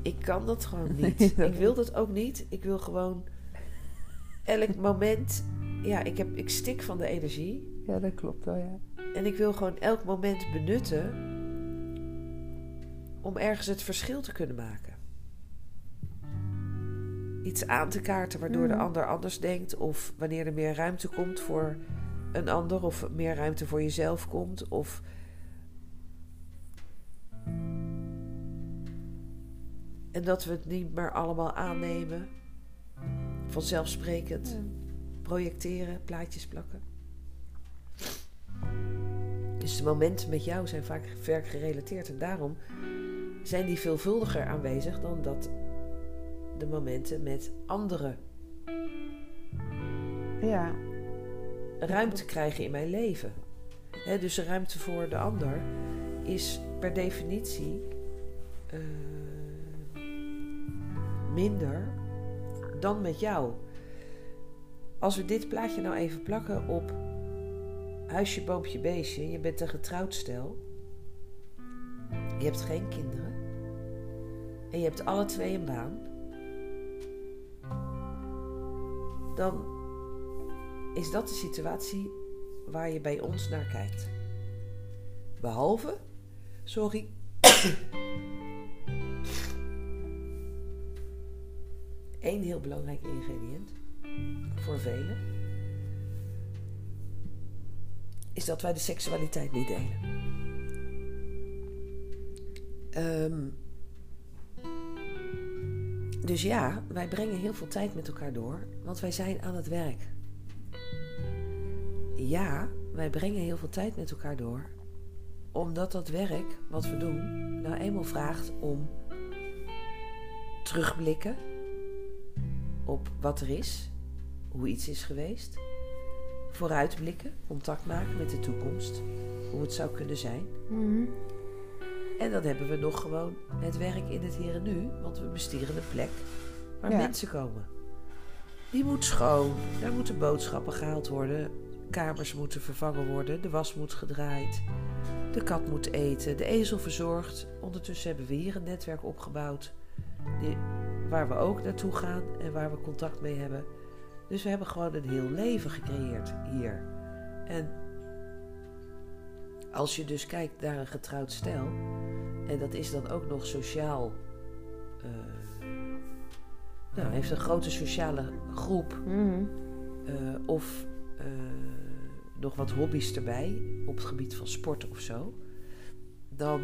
Ik kan dat gewoon niet. Nee, ik wil dat ook niet. Ik wil gewoon elk moment. Ja, ik, heb, ik stik van de energie. Ja, dat klopt wel, ja. En ik wil gewoon elk moment benutten om ergens het verschil te kunnen maken. Iets aan te kaarten waardoor de Mhm. ander anders denkt, of wanneer er meer ruimte komt voor een ander, of meer ruimte voor jezelf komt, of. En dat we het niet meer allemaal aannemen, vanzelfsprekend projecteren, plaatjes plakken. Dus de momenten met jou zijn vaak werkgerelateerd. En daarom zijn die veelvuldiger aanwezig dan dat de momenten met anderen Ja, ruimte krijgen in mijn leven. Hè, dus de ruimte voor de ander is per definitie minder dan met jou. Als we dit plaatje nou even plakken op huisje, boompje, beestje. Je bent een getrouwd stel. Je hebt geen kinderen. En je hebt alle twee een baan. Dan is dat de situatie waar je bij ons naar kijkt. Behalve, sorry. Eén heel belangrijk ingrediënt voor velen is dat wij de seksualiteit niet delen. Ehm, dus ja, wij brengen heel veel tijd met elkaar door, want wij zijn aan het werk. Ja, wij brengen heel veel tijd met elkaar door, omdat dat werk wat we doen nou eenmaal vraagt om terugblikken op wat er is, hoe iets is geweest, vooruitblikken, contact maken met de toekomst, hoe het zou kunnen zijn. Mhm. En dan hebben we nog gewoon het werk in het hier en nu, want we bestieren een plek waar Ja. mensen komen. Die moet schoon, daar moeten boodschappen gehaald worden, kamers moeten vervangen worden, de was moet gedraaid, de kat moet eten, de ezel verzorgd. Ondertussen hebben we hier een netwerk opgebouwd die, waar we ook naartoe gaan en waar we contact mee hebben. Dus we hebben gewoon een heel leven gecreëerd hier. En als je dus kijkt naar een getrouwd stel, en dat is dan ook nog sociaal. eh, nou, heeft een grote sociale groep Mhm. eh, of eh, nog wat hobby's erbij op het gebied van sport of zo, dan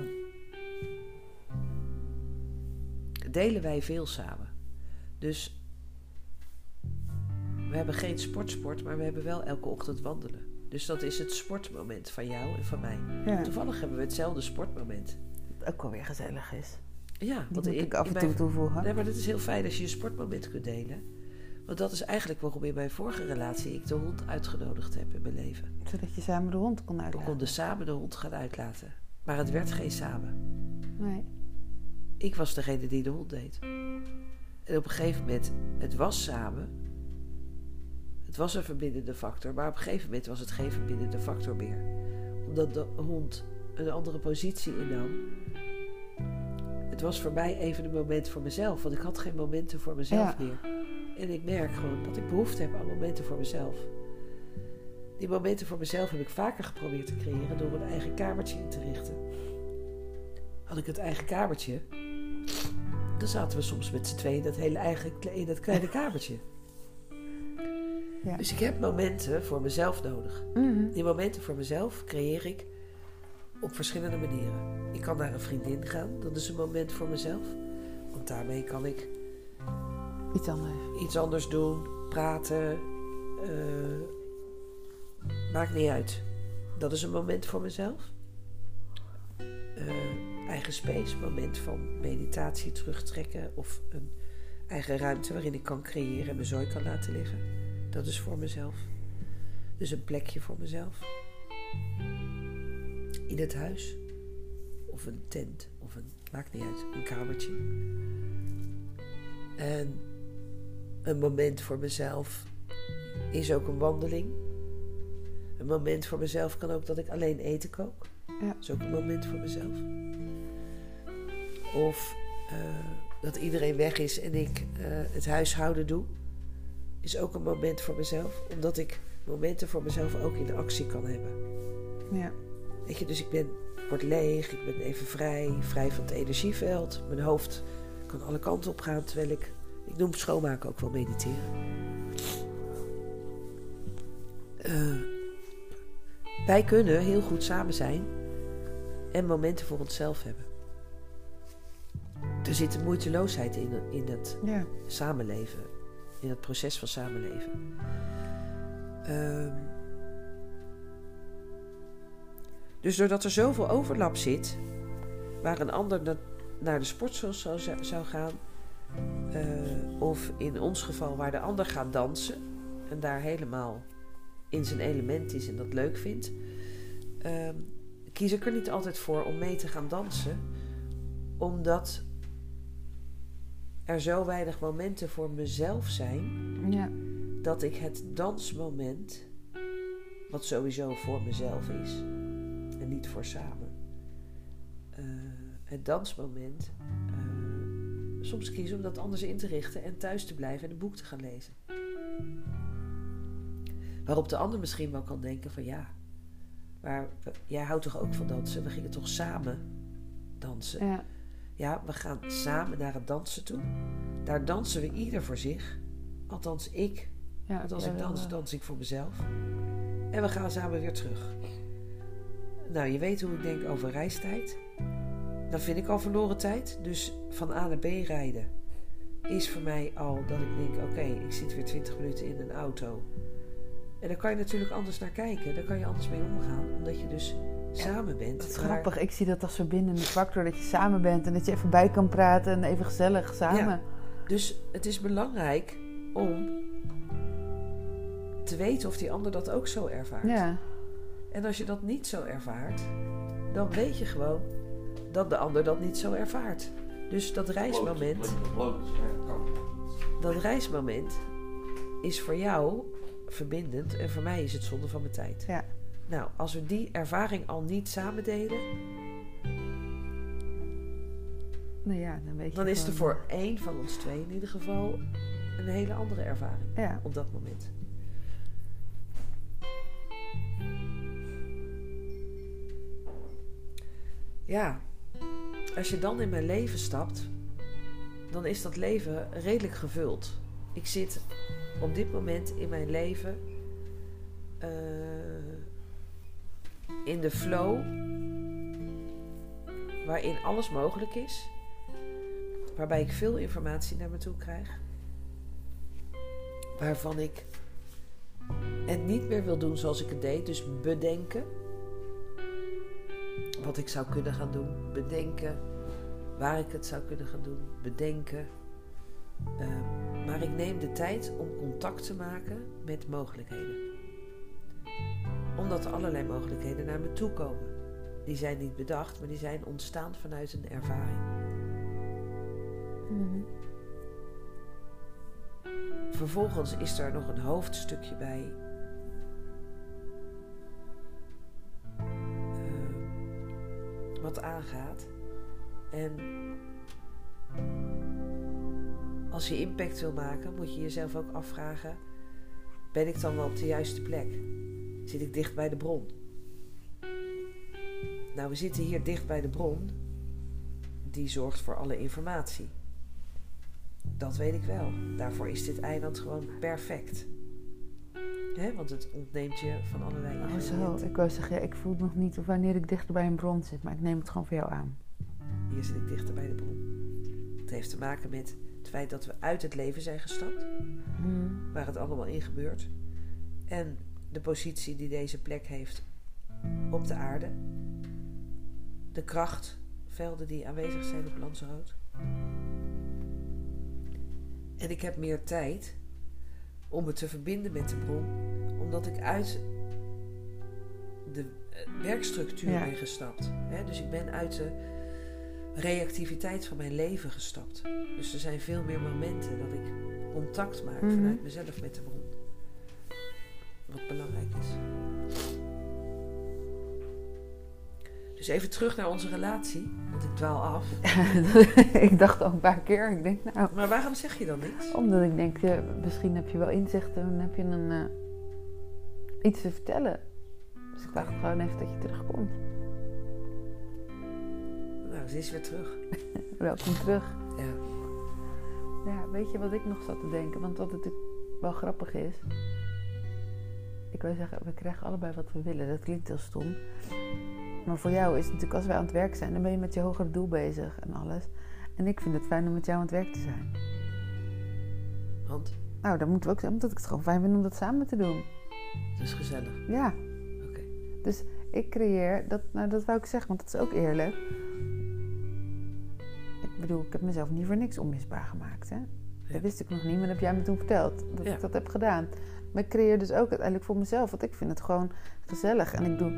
delen wij veel samen. Dus we hebben geen sportsport, maar we hebben wel elke ochtend wandelen. Dus dat is het sportmoment van jou en van mij. Ja. Toevallig hebben we hetzelfde sportmoment. Ook wel weer gezellig is. Ja, Die want moet in- ik af en toe mijn- toevoegen. Nee, maar dat is heel fijn als je je sportmoment kunt delen. Want dat is eigenlijk waarom in mijn vorige relatie ik de hond uitgenodigd heb in mijn leven. Zodat je samen de hond kon We uitlaten. konden samen de hond gaan uitlaten. Maar het werd geen samen. Nee. Ik was degene die de hond deed. En op een gegeven moment, het was samen. Het was een verbindende factor, maar op een gegeven moment was het geen verbindende factor meer. Omdat de hond een andere positie innam. Het was voor mij even een moment voor mezelf, want ik had geen momenten voor mezelf Ja. meer. En ik merk gewoon dat ik behoefte heb aan momenten voor mezelf. Die momenten voor mezelf heb ik vaker geprobeerd te creëren door een eigen kamertje in te richten. Had ik het eigen kamertje, dan zaten we soms met z'n tweeën dat hele eigen, in dat kleine kamertje. Ja. Dus ik heb momenten voor mezelf nodig. Mhm. Die momenten voor mezelf creëer ik op verschillende manieren. Ik kan naar een vriendin gaan, dat is een moment voor mezelf. Want daarmee kan ik Iets anders. iets anders doen, praten. eh, maakt niet uit. Dat is een moment voor mezelf. Eigen space, moment van meditatie terugtrekken of een eigen ruimte waarin ik kan creëren en mijn zooi kan laten liggen. Dat is voor mezelf. Dus een plekje voor mezelf. In het huis. Of een tent. Of een, maakt niet uit, een kamertje. En een moment voor mezelf is ook een wandeling. Een moment voor mezelf kan ook dat ik alleen eten kook. Ja. Dat is ook een moment voor mezelf. Of eh, dat iedereen weg is en ik eh, het huishouden doe. Is ook een moment voor mezelf. Omdat ik momenten voor mezelf ook in de actie kan hebben. Ja. Weet je, dus ik ben, word leeg, ik ben even vrij, vrij van het energieveld. Mijn hoofd kan alle kanten op gaan, terwijl ik, ik noem schoonmaken ook wel mediteren. Eh, wij kunnen heel goed samen zijn en momenten voor onszelf hebben. Er zit een moeiteloosheid in, in het Ja. samenleven, in het proces van samenleven. Ehm, dus doordat er zoveel overlap zit, waar een ander na- naar de sportschool zou, zou gaan, eh, of in ons geval waar de ander gaat dansen en daar helemaal in zijn element is en dat leuk vindt, ehm, kies ik er niet altijd voor om mee te gaan dansen, omdat er zo weinig momenten voor mezelf zijn Ja. dat ik het dansmoment, wat sowieso voor mezelf is en niet voor samen, eh, het dansmoment eh, soms kies om dat anders in te richten en thuis te blijven en een boek te gaan lezen. Waarop de ander misschien wel kan denken van ja, maar we- jij houdt toch ook van dansen? We gingen toch samen dansen? Ja. Ja, we gaan samen naar het dansen toe. Daar dansen we ieder voor zich. Althans, ik. ja. Want als ik dans, dans ik voor mezelf. En we gaan samen weer terug. Nou, je weet hoe ik denk over reistijd. Dan vind ik al verloren tijd. Dus van A naar B rijden is voor mij al dat ik denk: oké, ik zit weer 20 minuten in een auto. En daar kan je natuurlijk anders naar kijken. Daar kan je anders mee omgaan, omdat je dus samen bent. Dat is Maar- grappig. Ik zie dat als verbindende factor. Dat je samen bent en dat je even bij kan praten en even gezellig samen. Ja. Dus het is belangrijk om te weten of die ander dat ook zo ervaart. Ja. En als je dat niet zo ervaart, dan weet je gewoon dat de ander dat niet zo ervaart. Dus dat reismoment, dat reismoment is voor jou verbindend en voor mij is het zonde van mijn tijd. Ja. Nou, als we die ervaring al niet samen delen, Nou ja, dan weet je dan is er voor één van ons twee in ieder geval een hele andere ervaring Ja, op dat moment. Ja, als je dan in mijn leven stapt, dan is dat leven redelijk gevuld. Ik zit op dit moment in mijn leven eh, in de flow waarin alles mogelijk is, waarbij ik veel informatie naar me toe krijg, waarvan ik het niet meer wil doen zoals ik het deed, dus bedenken wat ik zou kunnen gaan doen, bedenken waar ik het zou kunnen gaan doen, bedenken. Eh, maar ik neem de tijd om contact te maken met mogelijkheden. Omdat er allerlei mogelijkheden naar me toe komen. Die zijn niet bedacht, maar die zijn ontstaan vanuit een ervaring. Mhm. Vervolgens is er nog een hoofdstukje bij. eh, wat aangaat. En als je impact wil maken, moet je jezelf ook afvragen: ben ik dan wel op de juiste plek? Zit ik dicht bij de bron? Nou, we zitten hier dicht bij de bron. Die zorgt voor alle informatie. Dat weet ik wel. Daarvoor is dit eiland gewoon perfect. Hè? Want het ontneemt je van allerlei Oh, zo. Ik wou zeggen, ik voel nog niet of wanneer ik dichter bij een bron zit, maar ik neem het gewoon voor jou aan. Hier zit ik dichter bij de bron. Het heeft te maken met het feit dat we uit het leven zijn gestapt, Mhm. waar het allemaal in gebeurt. En de positie die deze plek heeft op de aarde. De krachtvelden die aanwezig zijn op Lanzarote. En ik heb meer tijd om me te verbinden met de bron, omdat ik uit de eh, werkstructuur Ja. ben gestapt. Hè? Dus ik ben uit de reactiviteit van mijn leven gestapt. Dus er zijn veel meer momenten dat ik contact maak Mhm. vanuit mezelf met de bron. Wat belangrijk is. Dus even terug naar onze relatie, want ik dwaal af. ik dacht al een paar keer, ik denk nou, Maar waarom zeg je dan niks? omdat ik denk, misschien heb je wel inzicht en heb je een, eh, iets te vertellen. Dus ik dacht gewoon even dat je terugkomt. Nou, ze is weer terug. Welkom terug. Ja. Ja, weet je wat ik nog zat te denken? Want wat natuurlijk wel grappig is. Ik wil zeggen, we krijgen allebei wat we willen. Dat klinkt heel stom. Maar voor jou is het natuurlijk, als wij aan het werk zijn, dan ben je met je hogere doel bezig en alles. En ik vind het fijn om met jou aan het werk te zijn. Want Nou, dan moeten we ook zeggen, omdat ik het gewoon fijn vind om dat samen te doen. het is gezellig. Ja. Oké. Dus ik creëer, dat, nou dat wou ik zeggen, want dat is ook eerlijk. Ik bedoel, ik heb mezelf niet voor niks onmisbaar gemaakt. Hè? Dat wist ik nog niet, maar dat heb jij me toen verteld. Dat Ja. ik dat heb gedaan. Maar ik creëer dus ook uiteindelijk voor mezelf. Want ik vind het gewoon gezellig. En ik doe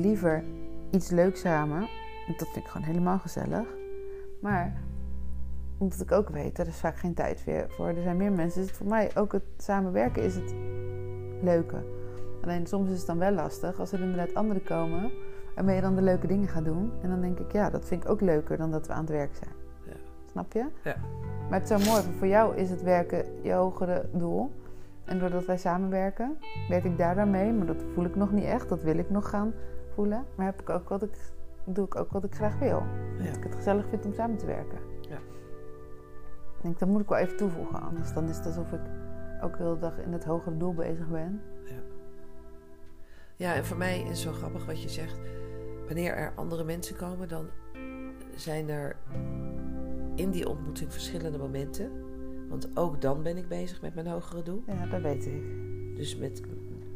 liever iets leuks samen. Want dat vind ik gewoon helemaal gezellig. Maar omdat ik ook weet, er is vaak geen tijd weer voor. Er zijn meer mensen. Dus voor mij ook het samenwerken is het leuke. Alleen soms is het dan wel lastig als er inderdaad anderen komen. Waarmee je dan de leuke dingen gaat doen. En dan denk ik, ja, dat vind ik ook leuker dan dat we aan het werk zijn. Ja. Snap je? Ja. Maar het is zo mooi, voor jou is het werken je hogere doel. En doordat wij samenwerken, werk ik daar dan mee. Maar dat voel ik nog niet echt. Dat wil ik nog gaan voelen. Maar heb ik ook wat ik, doe ik ook wat ik graag wil. Dat Ja. ik het gezellig vind om samen te werken. Ja. Ik denk, dat moet ik wel even toevoegen. Anders dan is het alsof ik ook de hele dag in het hogere doel bezig ben. Ja, en voor mij is het zo grappig wat je zegt. Wanneer er andere mensen komen, dan zijn er in die ontmoeting verschillende momenten. Want ook dan ben ik bezig met mijn hogere doel. Ja, dat weet ik. Dus met,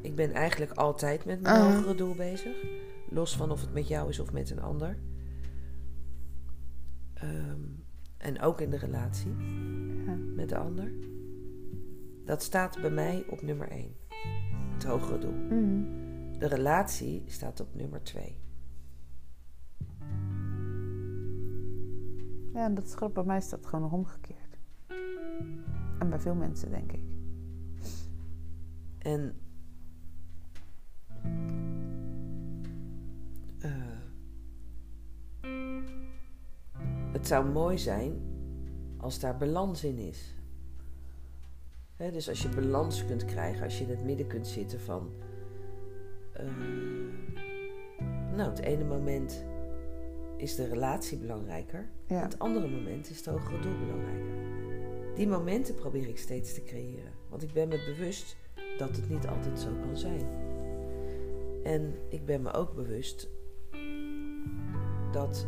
ik ben eigenlijk altijd met mijn Ah. hogere doel bezig. Los van of het met jou is of met een ander. Ehm, en ook in de relatie Ja. met de ander. Dat staat bij mij op nummer 1. Het hogere doel. Mhm. De relatie staat op nummer 2. Ja, en dat is grappig. Bij mij staat het gewoon nog omgekeerd. En bij veel mensen, denk ik. En eh, het zou mooi zijn als daar balans in is. Dus als je balans kunt krijgen, als je in het midden kunt zitten van. eh, nou, het ene moment is de relatie belangrijker, Ja. het andere moment is het hogere doel belangrijker. Die momenten probeer ik steeds te creëren, want ik ben me bewust dat het niet altijd zo kan zijn. En ik ben me ook bewust dat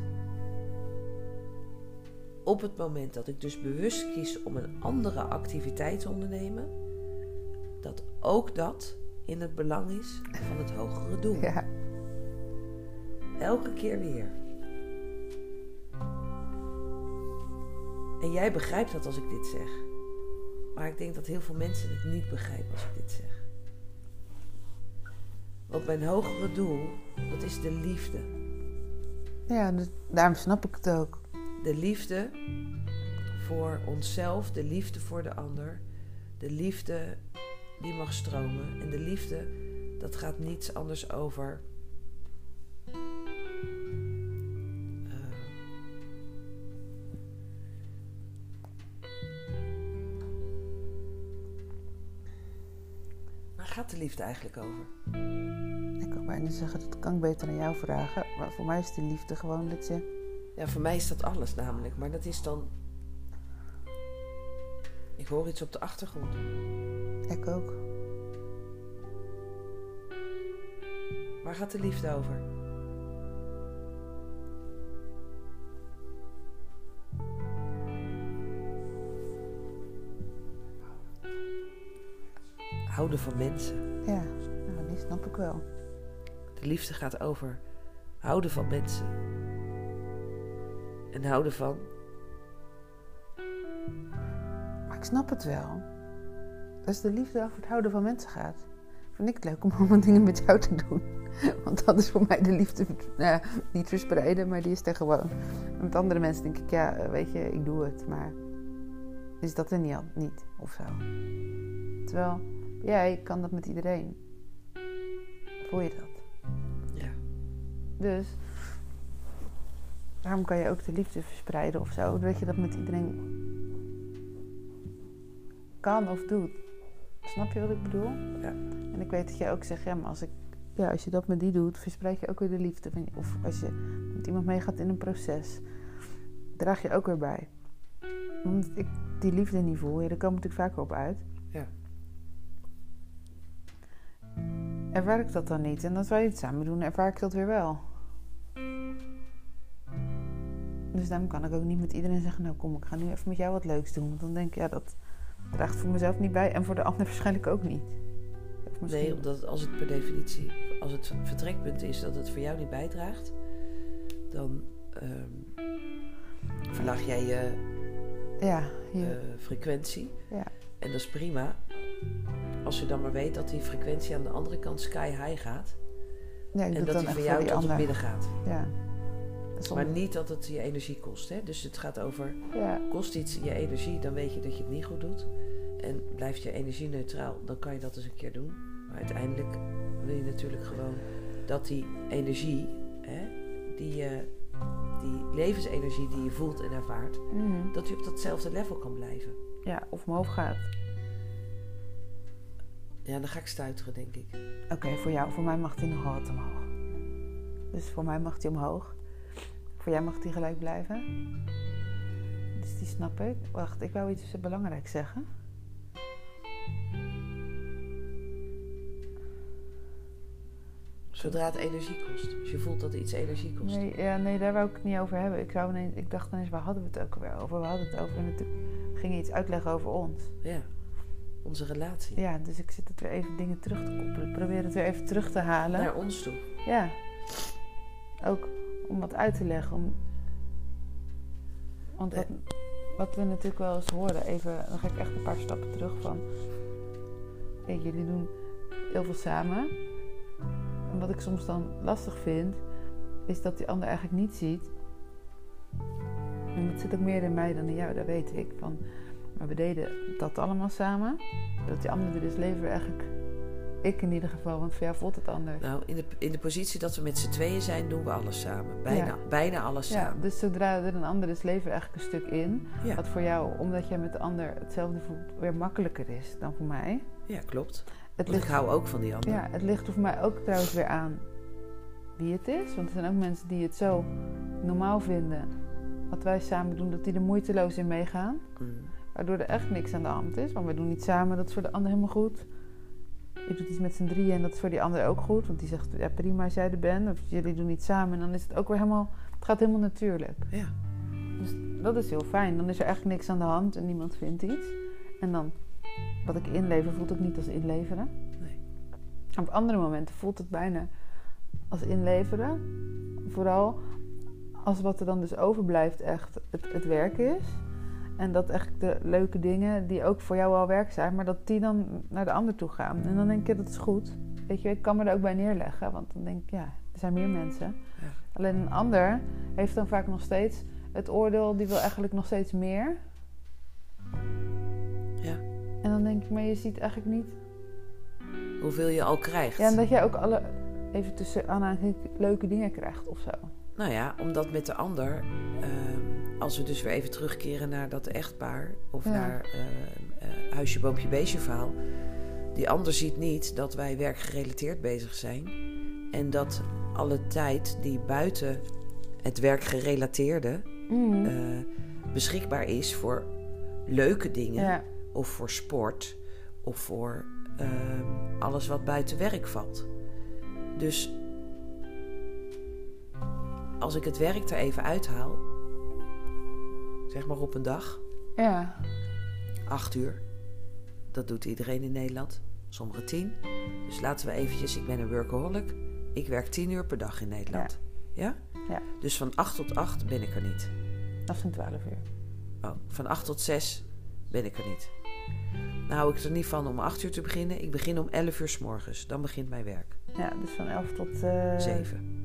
op het moment dat ik dus bewust kies om een andere activiteit te ondernemen, dat ook dat in het belang is van het hogere doel. Ja. Elke keer weer. En jij begrijpt dat als ik dit zeg. Maar ik denk dat heel veel mensen het niet begrijpen als ik dit zeg. Want mijn hogere doel, dat is de liefde. Ja, dus daarom snap ik het ook. De liefde voor onszelf, de liefde voor de ander. De liefde die mag stromen. En de liefde, dat gaat niets anders over. Gaat de liefde eigenlijk over? Ik kan bijna zeggen, dat kan ik beter aan jou vragen. Maar voor mij is de liefde gewoon dat je... Ja, voor mij is dat alles namelijk. Maar dat is dan. Ik hoor iets op de achtergrond. Ik ook. Waar gaat de liefde over? Houden van mensen. Ja, nou, die snap ik wel. De liefde gaat over houden van mensen. En houden van. Maar ik snap het wel. Als de liefde over het houden van mensen gaat, vind ik het leuk om allemaal dingen met jou te doen. Want dat is voor mij de liefde, nou ja, niet verspreiden, maar die is er gewoon. En met andere mensen denk ik, ja, eh, weet je, ik doe het, maar is dat er niet, al- niet of zo. Terwijl, jij kan dat met iedereen. Voel je dat? Ja. Dus, waarom kan je ook de liefde verspreiden of zo? Dat je dat met iedereen kan of doet. Snap je wat ik bedoel? Ja. En ik weet dat jij ook zegt, ja, maar als, ik, ja, als je dat met die doet, verspreid je ook weer de liefde. Of als je met iemand meegaat in een proces, draag je ook weer bij. Omdat ik die liefde niet voel, ja, daar kom ik natuurlijk vaker op uit. Ja. Ervaar ik dat dan niet? En als wij het samen doen, ervaar ik dat weer wel. Dus daarom kan ik ook niet met iedereen zeggen, nou kom, ik ga nu even met jou wat leuks doen. Want dan denk ik, ja, dat draagt voor mezelf niet bij en voor de ander waarschijnlijk ook niet. Misschien- Nee, omdat als het per definitie, als het vertrekpunt is dat het voor jou niet bijdraagt, dan ehm, verlaag jij je Ja, je, eh, frequentie. Ja. En dat is prima. Als je dan maar weet dat die frequentie aan de andere kant sky high gaat. ja, en dat die voor jou tot het midden gaat. Ja. Maar niet dat het je energie kost. Hè? Dus het gaat over, ja. kost iets je energie, dan weet je dat je het niet goed doet. En blijft je energie neutraal, dan kan je dat eens een keer doen. Maar uiteindelijk wil je natuurlijk gewoon dat die energie, hè, die, eh, die levensenergie die je voelt en ervaart, Mhm. dat die op datzelfde level kan blijven. ja, of omhoog gaat. Ja, dan ga ik stuiteren, denk ik. Oké, voor jou, voor mij mag die nog wel wat omhoog. Dus voor mij mag die omhoog. Voor jou mag die gelijk blijven. Dus die snap ik. Wacht, ik wou iets belangrijks zeggen. Zodra het energie kost. Als je voelt dat iets energie kost. Nee, ja, nee, daar wou ik het niet over hebben. Ik, zou ineens, ik dacht ineens, waar hadden we het ook weer over? We hadden het over, en toen ging je iets uitleggen over ons. Ja, onze relatie. Ja, dus ik zit het weer even dingen terug te koppelen. Ik probeer het weer even terug te halen. Naar ons toe. Ja. Ook om wat uit te leggen. Om... Want wat, wat we natuurlijk wel eens horen, even, dan ga ik echt een paar stappen terug van. Hey, jullie doen heel veel samen. En wat ik soms dan lastig vind, is dat die ander eigenlijk niet ziet. En dat zit ook meer in mij dan in jou, dat weet ik. Van, maar we deden dat allemaal samen. Dat die ander dus leven eigenlijk Ik in ieder geval, want voor jou voelt het anders. Nou, in de, in de positie dat we met z'n tweeën zijn, doen we alles samen. Bijna, Ja. bijna alles Ja, samen. dus zodra er een ander is, leven eigenlijk een stuk in. Ja, Wat voor jou, omdat jij met de ander hetzelfde voelt, weer makkelijker is dan voor mij. ja klopt. Het Want ik hou ook van die ander. Ja, het ligt voor mij ook trouwens weer aan wie het is. Want er zijn ook mensen die het zo normaal vinden, wat wij samen doen, dat die er moeiteloos in meegaan. Mm. Waardoor er echt niks aan de hand is. Want we doen iets samen, dat is voor de ander helemaal goed. Ik doe iets met z'n drieën en dat is voor die ander ook goed. Want die zegt, ja prima als jij er bent. Of jullie doen iets samen en dan is het ook weer helemaal... Het gaat helemaal natuurlijk. Ja. Dus dat is heel fijn. Dan is er eigenlijk niks aan de hand en niemand vindt iets. En dan, wat ik inlever, voelt ook niet als inleveren. Nee. Op andere momenten voelt het bijna als inleveren. Vooral als wat er dan dus overblijft echt het, het werk is. En dat echt de leuke dingen die ook voor jou al werk zijn, maar dat die dan naar de ander toe gaan. En dan denk ik, dat is goed. Weet je, ik kan me er ook bij neerleggen, want dan denk ik, ja, er zijn meer mensen. Ja. Alleen een ander heeft dan vaak nog steeds het oordeel, die wil eigenlijk nog steeds meer. Ja. En dan denk ik, maar je ziet eigenlijk niet Hoeveel je al krijgt. Ja, en dat jij ook alle, even tussen aanhalingstekens, leuke dingen krijgt of zo. Nou ja, omdat met de ander, ehm, als we dus weer even terugkeren naar dat echtpaar of Ja. naar eh, huisje, boompje, beestje verhaal. Die ander ziet niet dat wij werkgerelateerd bezig zijn. En dat alle tijd die buiten het werkgerelateerde Mm. eh, beschikbaar is voor leuke dingen. ja, Of voor sport. Of voor ehm, alles wat buiten werk valt. Dus als ik het werk er even uithaal, zeg maar op een dag, ja, acht uur. Dat doet iedereen in Nederland. Sommigen tien. Dus laten we eventjes, ik ben een workaholic. Ik werk tien uur per dag in Nederland. Ja? Ja. Dus van acht tot acht ben ik er niet. dat zijn 12 uur. Oh, van 8 tot 6 ben ik er niet. Nou hou ik er niet van om 8 uur te beginnen. Ik begin om 11 uur s morgens. Dan begint mijn werk. Ja, dus van 11 tot, eh 7.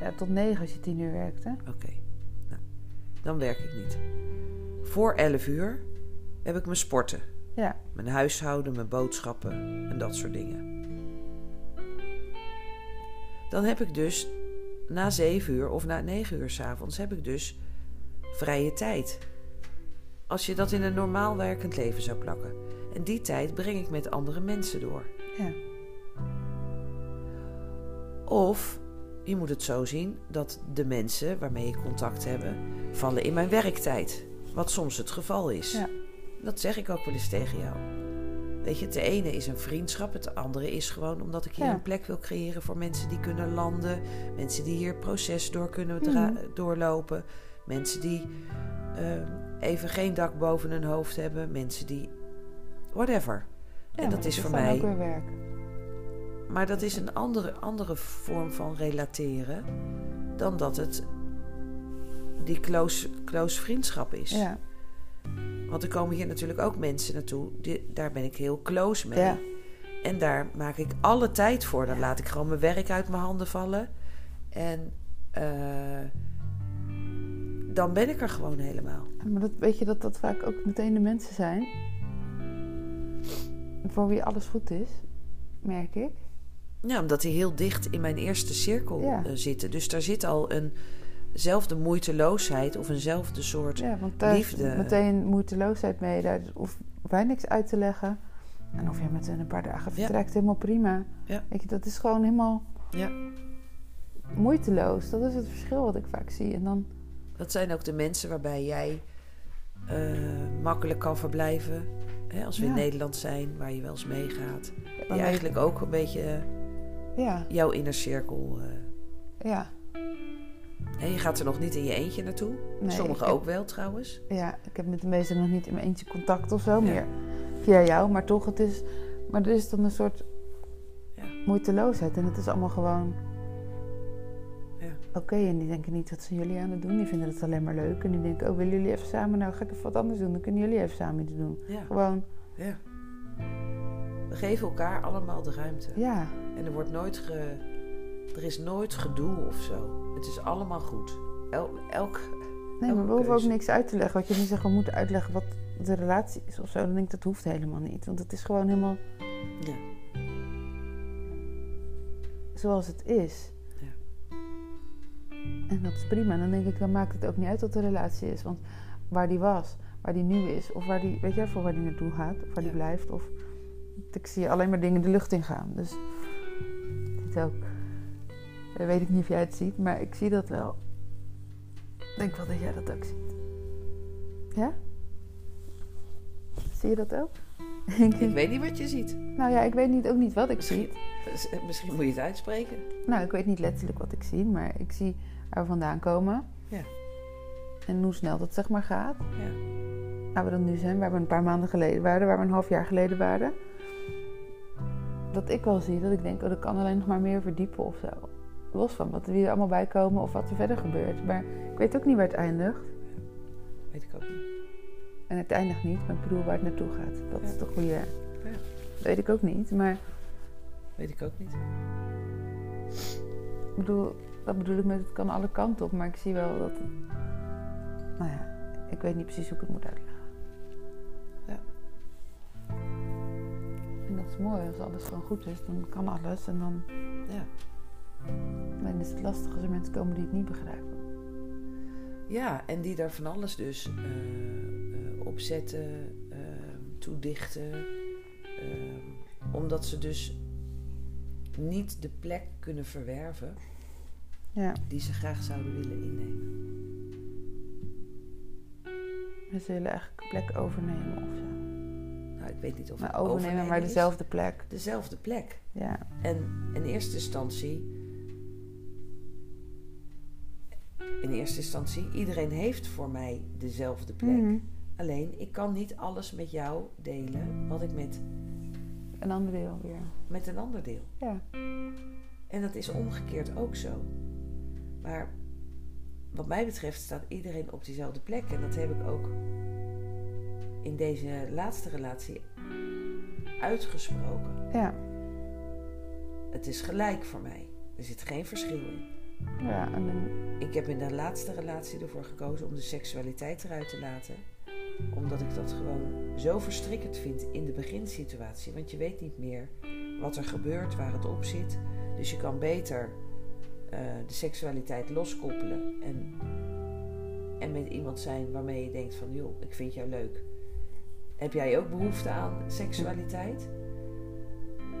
Ja, tot 9 als je 10 uur werkt, hè? Oké. Nou, dan werk ik niet. Voor 11 uur heb ik mijn sporten. Ja, Mijn huishouden, mijn boodschappen en dat soort dingen. Dan heb ik dus na 7 uur of na 9 uur s'avonds heb ik dus vrije tijd. Als je dat in een normaal werkend leven zou plakken. En die tijd breng ik met andere mensen door. ja, Of je moet het zo zien dat de mensen waarmee je contact hebben vallen in mijn werktijd. Wat soms het geval is. Ja. Dat zeg ik ook wel eens tegen jou. Weet je, het ene is een vriendschap, het andere is gewoon omdat ik hier Ja. een plek wil creëren voor mensen die kunnen landen, mensen die hier proces door kunnen dra- Mhm. doorlopen, mensen die ehm, even geen dak boven hun hoofd hebben, mensen die whatever. Ja, en dat is voor mij ook weer werk. Maar dat is een andere, andere vorm van relateren dan dat het die close, close vriendschap is. Ja, Want er komen hier natuurlijk ook mensen naartoe, die, daar ben ik heel close mee. ja, En daar maak ik alle tijd voor. Dan laat ik gewoon mijn werk uit mijn handen vallen. En eh, dan ben ik er gewoon helemaal. maar dat, weet je dat dat vaak ook meteen de mensen zijn voor wie alles goed is, merk ik. Ja, omdat die heel dicht in mijn eerste cirkel Ja. eh, zitten. Dus daar zit al eenzelfde moeiteloosheid of eenzelfde soort Ja, want daar is Liefde. meteen moeiteloosheid mee. Daar hoef wij niks uit te leggen. En of je met een paar dagen vertrekt, helemaal prima. Ja. Weet je, dat is gewoon helemaal Ja. moeiteloos. Dat is het verschil wat ik vaak zie. En dan, Dat zijn ook de mensen waarbij jij eh, makkelijk kan verblijven. Hè, als we in. Nederland zijn, waar je wel eens meegaat. Die eigenlijk ook een beetje eh, Ja, jouw innercirkel. eh ja. je gaat er nog niet in je eentje naartoe. Nee, Sommigen heb- ook wel trouwens. Ja, ik heb met de meesten nog niet in mijn eentje contact of zo. Meer via jou. Maar toch, het is... Maar er is dan een soort Ja. moeiteloosheid. En het is allemaal gewoon... Ja. Oké, en die denken niet wat zijn jullie aan het doen. Die vinden het alleen maar leuk. En die denken, oh, willen jullie even samen? Nou, ga ik even wat anders doen. Dan kunnen jullie even samen iets doen. Ja. Gewoon, ja. Geven elkaar allemaal de ruimte. ja. En er wordt nooit ge... Er is nooit gedoe of zo. Het is allemaal goed. El, elk... Nee, maar we hoeven ook niks uit te leggen. Wat je niet zegt, we moeten uitleggen wat de relatie is of zo. Dan denk ik, dat hoeft helemaal niet. Want het is gewoon helemaal... Ja. zoals het is. Ja. En dat is prima. En dan denk ik, dan maakt het ook niet uit wat de relatie is. Want waar die was, waar die nu is, of waar die, weet je, voor waar die naartoe gaat, of waar die blijft. Of ik zie alleen maar dingen de lucht in gaan. Dus dit ook. Eh, weet ik niet of jij het ziet, maar ik zie dat wel. Ik denk wel dat jij dat ook ziet. Ja? Zie je dat ook? Ik weet niet wat je ziet. Nou ja, ik weet niet, ook niet wat ik zie. Misschien, misschien moet je het uitspreken. Nou, ik weet niet letterlijk wat ik zie, maar ik zie waar we vandaan komen. Ja. En hoe snel dat zeg maar gaat. Ja. Waar we dan nu zijn, waar we een paar maanden geleden waren, waar we een half jaar geleden waren. Dat ik wel zie, dat ik denk, oh, dat kan alleen nog maar meer verdiepen of zo. Los van wat er weer allemaal bij komen of wat er verder gebeurt. Maar ik weet ook niet waar het eindigt. Weet ik ook niet. En het eindigt niet, maar ik bedoel waar het naartoe gaat. Dat is de goede. Ja. Dat weet ik ook niet, maar Weet ik ook niet. Ik bedoel, dat bedoel ik met het kan alle kanten op, maar ik zie wel dat. Nou ja, ik weet niet precies hoe ik het moet uitleggen. Dat is mooi, als alles gewoon goed is, dan kan alles. En dan Ja. alleen is het lastig als er mensen komen die het niet begrijpen. Ja, en die daar van alles dus eh, op zetten, eh, toedichten. omdat ze dus niet de plek kunnen verwerven Ja, die ze graag zouden willen innemen. ze willen eigenlijk een plek overnemen of zo. Nou, ik weet niet of Maar het overnemen, maar dezelfde plek. Dezelfde plek. Ja, En in eerste instantie. In eerste instantie, iedereen heeft voor mij dezelfde plek. Mhm. Alleen, ik kan niet alles met jou delen wat ik met, een ander deel weer. met een ander deel. Ja, En dat is omgekeerd ook zo. Maar wat mij betreft staat iedereen op diezelfde plek. En dat heb ik ook in deze laatste relatie uitgesproken. ja, Het is gelijk voor mij. Er zit geen verschil in. ja. En dan, Ik heb in de laatste relatie ervoor gekozen om de seksualiteit eruit te laten. Omdat ik dat gewoon zo verstrikkend vind in de beginsituatie. Want je weet niet meer wat er gebeurt, waar het op zit. Dus je kan beter eh, de seksualiteit loskoppelen. En, en met iemand zijn waarmee je denkt van... joh, ik vind jou leuk. Heb jij ook behoefte aan seksualiteit?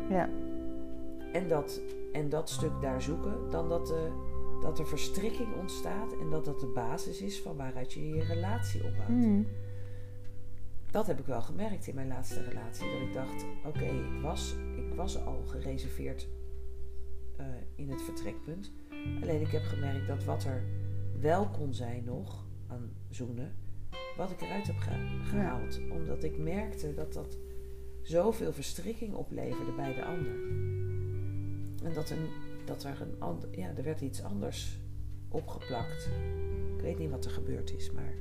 ja, En dat, en dat stuk daar zoeken, dan dat, de, dat er verstrikking ontstaat en dat dat de basis is van waaruit je je relatie opbouwt. Mhm. Dat heb ik wel gemerkt in mijn laatste relatie. Dat ik dacht, oké, ik, was, ik was al gereserveerd eh, in het vertrekpunt. Alleen ik heb gemerkt dat wat er wel kon zijn nog aan zoenen, wat ik eruit heb ge- gehaald. Omdat ik merkte dat dat zoveel verstrikking opleverde bij de ander. En dat, een, dat er een ander, ja, er werd iets anders opgeplakt. Ik weet niet wat er gebeurd is, maar.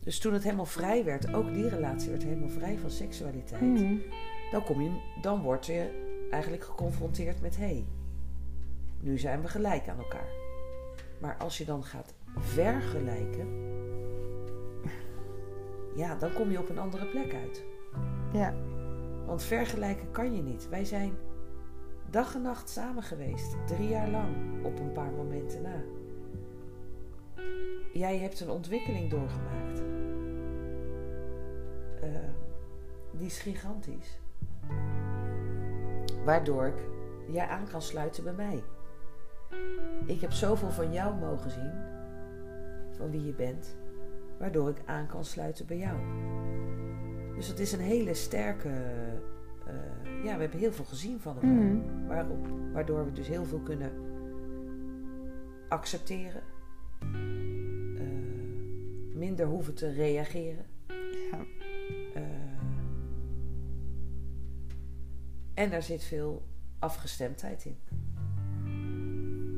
Dus toen het helemaal vrij werd, ook die relatie werd helemaal vrij van seksualiteit, Mhm. dan, kom je, dan word je eigenlijk geconfronteerd met: hé, hey, nu zijn we gelijk aan elkaar. Maar als je dan gaat vergelijken, ja, dan kom je op een andere plek uit. ja, Want vergelijken kan je niet. Wij zijn dag en nacht samen geweest, drie jaar lang, op een paar momenten na. Jij hebt een ontwikkeling doorgemaakt. Eh, die is gigantisch. Waardoor ik jij aan kan sluiten bij mij. Ik heb zoveel van jou mogen zien, van wie je bent, waardoor ik aan kan sluiten bij jou. Dus het is een hele sterke. eh, ja, we hebben heel veel gezien van elkaar. Mhm. Waarop, waardoor we dus heel veel kunnen accepteren. eh, minder hoeven te reageren. ja. eh, en er zit veel afgestemdheid in.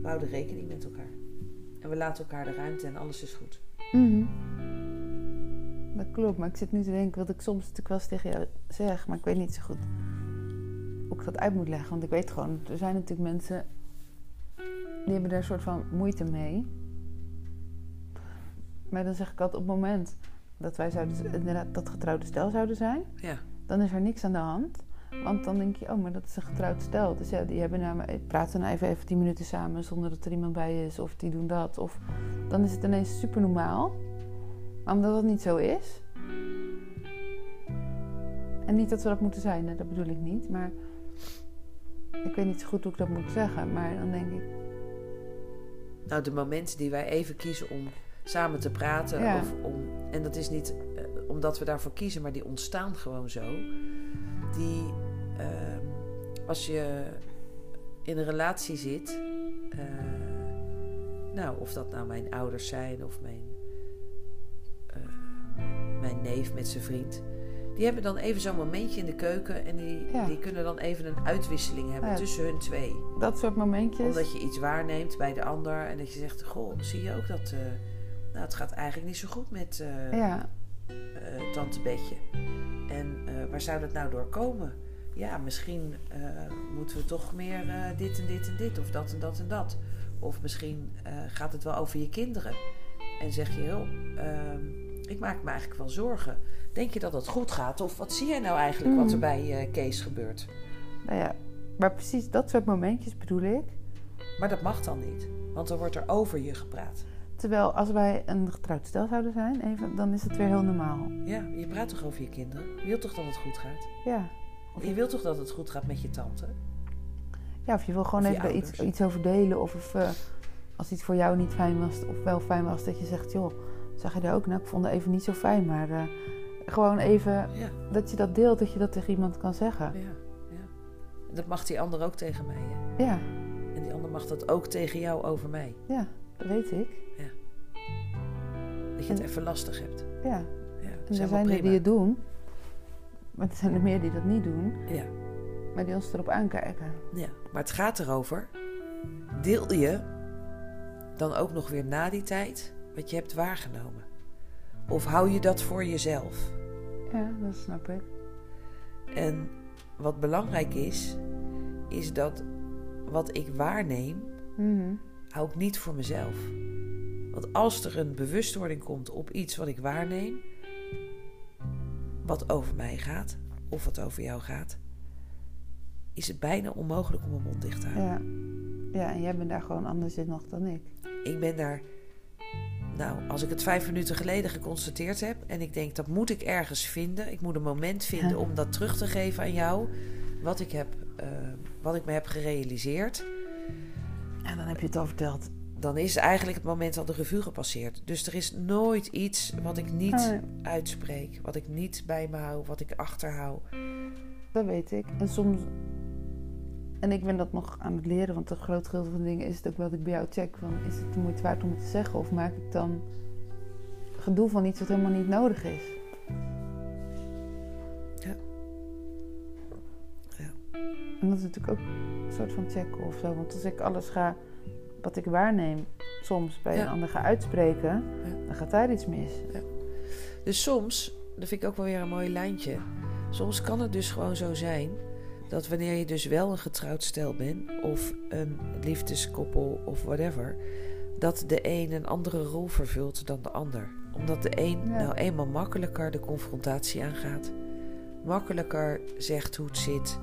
We houden rekening met elkaar. En we laten elkaar de ruimte en alles is goed. Mhm. Dat klopt, maar ik zit nu te denken wat ik soms natuurlijk wel eens tegen jou zeg, maar ik weet niet zo goed hoe ik dat uit moet leggen. Want ik weet gewoon, er zijn natuurlijk mensen die hebben daar een soort van moeite mee. Maar dan zeg ik altijd op het moment dat wij zouden, inderdaad dat getrouwde stel zouden zijn, Ja. dan is er niks aan de hand. Want dan denk je, oh, maar dat is een getrouwd stel. Dus ja, die hebben nou, praten nou even, even tien minuten samen zonder dat er iemand bij is. Of die doen dat. Of dan is het ineens super normaal. Maar omdat dat niet zo is. En niet dat we dat moeten zijn, hè, dat bedoel ik niet. Maar ik weet niet zo goed hoe ik dat moet zeggen. Maar dan denk ik, Nou, de momenten die wij even kiezen om samen te praten. Ja. Of om, en dat is niet eh, omdat we daarvoor kiezen, maar die ontstaan gewoon zo. Die, ehm, als je in een relatie zit, eh, nou, of dat nou mijn ouders zijn of mijn, eh, mijn neef met zijn vriend. Die hebben dan even zo'n momentje in de keuken en die, Ja. die kunnen dan even een uitwisseling hebben Ja. tussen hun twee dat soort momentjes. omdat je iets waarneemt bij de ander en dat je zegt: Goh, zie je ook dat. eh, nou, het gaat eigenlijk niet zo goed met Ja, Tante Betje. En waar zou dat nou door komen? Ja, misschien eh, moeten we toch meer eh, dit en dit en dit, of dat en dat en dat. Of misschien eh, gaat het wel over je kinderen. En zeg je: Joh, ehm, ik maak me eigenlijk wel zorgen. Denk je dat het goed gaat? Of wat zie jij nou eigenlijk wat er Mm. bij Kees gebeurt? nou ja. Maar precies dat soort momentjes bedoel ik. Maar dat mag dan niet, want dan wordt er over je gepraat. Terwijl als wij een getrouwd stel zouden zijn, even, dan is het weer heel normaal. Ja, je praat toch over je kinderen? Je wilt toch dat het goed gaat? Ja. Of je wilt toch dat het goed gaat met je tante? Ja, of je wil gewoon Of even iets, iets over delen. Of, of eh, als iets voor jou niet fijn was, of wel fijn was, dat je zegt, joh, zag je dat ook? Nou, ik vond het even niet zo fijn, maar eh, gewoon even Ja, dat je dat deelt, dat je dat tegen iemand kan zeggen. ja, ja. Dat mag die ander ook tegen mij. Hè? Ja, En die ander mag dat ook tegen jou over mij. ja, dat weet ik. Dat je het En- even lastig hebt. Ja, Ja, en er zijn er die het doen. Maar er zijn er meer die dat niet doen, Ja, maar die ons erop aankijken. ja, maar het gaat erover. Deel je dan ook nog weer na die tijd wat je hebt waargenomen? Of hou je dat voor jezelf? Ja, dat snap ik. En wat belangrijk is, is dat wat ik waarneem, Mhm. hou ik niet voor mezelf. Want als er een bewustwording komt op iets wat ik waarneem, wat over mij gaat, of wat over jou gaat, is het bijna onmogelijk om mijn mond dicht te houden. Ja. ja, en jij bent daar gewoon anders in nog dan ik. Ik ben daar, nou, als ik het vijf minuten geleden geconstateerd heb en ik denk dat moet ik ergens vinden, ik moet een moment vinden Ja. om dat terug te geven aan jou, wat ik, heb, eh, wat ik me heb gerealiseerd. En dan heb je het al verteld. Dan is eigenlijk het moment al de revue gepasseerd. Dus er is nooit iets wat ik niet uitspreek, wat ik niet bij me hou, wat ik achterhoud. Dat weet ik. En soms. En ik ben dat nog aan het leren, want een groot gedeelte van de dingen is het ook wel dat ik bij jou check. Van, is het de moeite waard om het te zeggen? Of maak ik dan gedoe van iets wat helemaal niet nodig is? Ja. Ja. En dat is natuurlijk ook een soort van checken of zo. Want als ik alles ga, wat ik waarneem, soms bij Ja. een ander ga uitspreken, dan gaat daar iets mis. Dus soms, dat vind ik ook wel weer een mooi lijntje. Soms kan het dus gewoon zo zijn dat wanneer je dus wel een getrouwd stel bent, of een liefdeskoppel of whatever, dat de een een andere rol vervult dan de ander. Omdat de een Ja. nou eenmaal makkelijker de confrontatie aangaat, makkelijker zegt hoe het zit,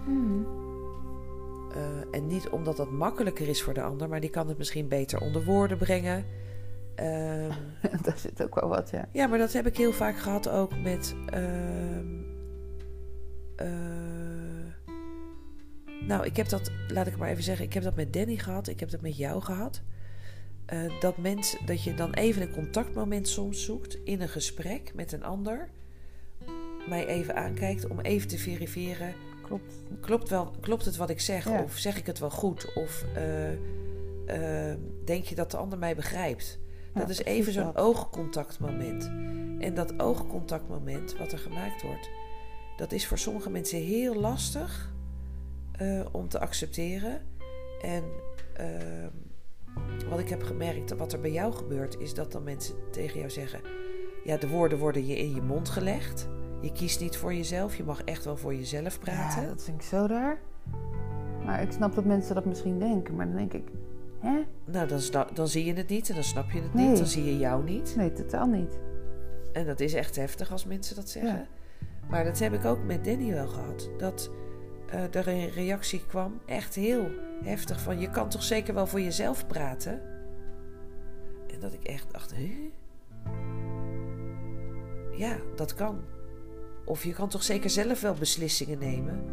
Eh, en niet omdat dat makkelijker is voor de ander, maar die kan het misschien beter onder woorden brengen. Ehm, daar zit ook wel wat, ja. ja, maar dat heb ik heel vaak gehad ook met. ehm, eh, nou, ik heb dat, laat ik maar even zeggen, ik heb dat met Danny gehad, ik heb dat met jou gehad. Eh, dat, mensen, dat je dan even een contactmoment soms zoekt in een gesprek met een ander. Mij even aankijkt om even te verifiëren Klopt. klopt, wel, klopt het wat ik zeg? Ja. Of zeg ik het wel goed? Of eh, eh, denk je dat de ander mij begrijpt? Ja, dat is even zo'n oogcontactmoment. En dat oogcontactmoment wat er gemaakt wordt, dat is voor sommige mensen heel lastig eh, om te accepteren. En ehm, wat ik heb gemerkt, wat er bij jou gebeurt, is dat dan mensen tegen jou zeggen: Ja, de woorden worden je in je mond gelegd. Je kiest niet voor jezelf, je mag echt wel voor jezelf praten. Ja, dat vind ik zo raar. Maar ik snap dat mensen dat misschien denken. Maar dan denk ik, hè? Nou, dan, dan zie je het niet en dan snap je het Nee. niet. Dan zie je jou niet. Nee, totaal niet. En dat is echt heftig als mensen dat zeggen. Ja. Maar dat heb ik ook met Danny wel gehad. Dat, uh, er een reactie kwam, echt heel heftig, van je kan toch zeker wel voor jezelf praten? En dat ik echt dacht, hè? Ja, dat kan. Of je kan toch zeker zelf wel beslissingen nemen?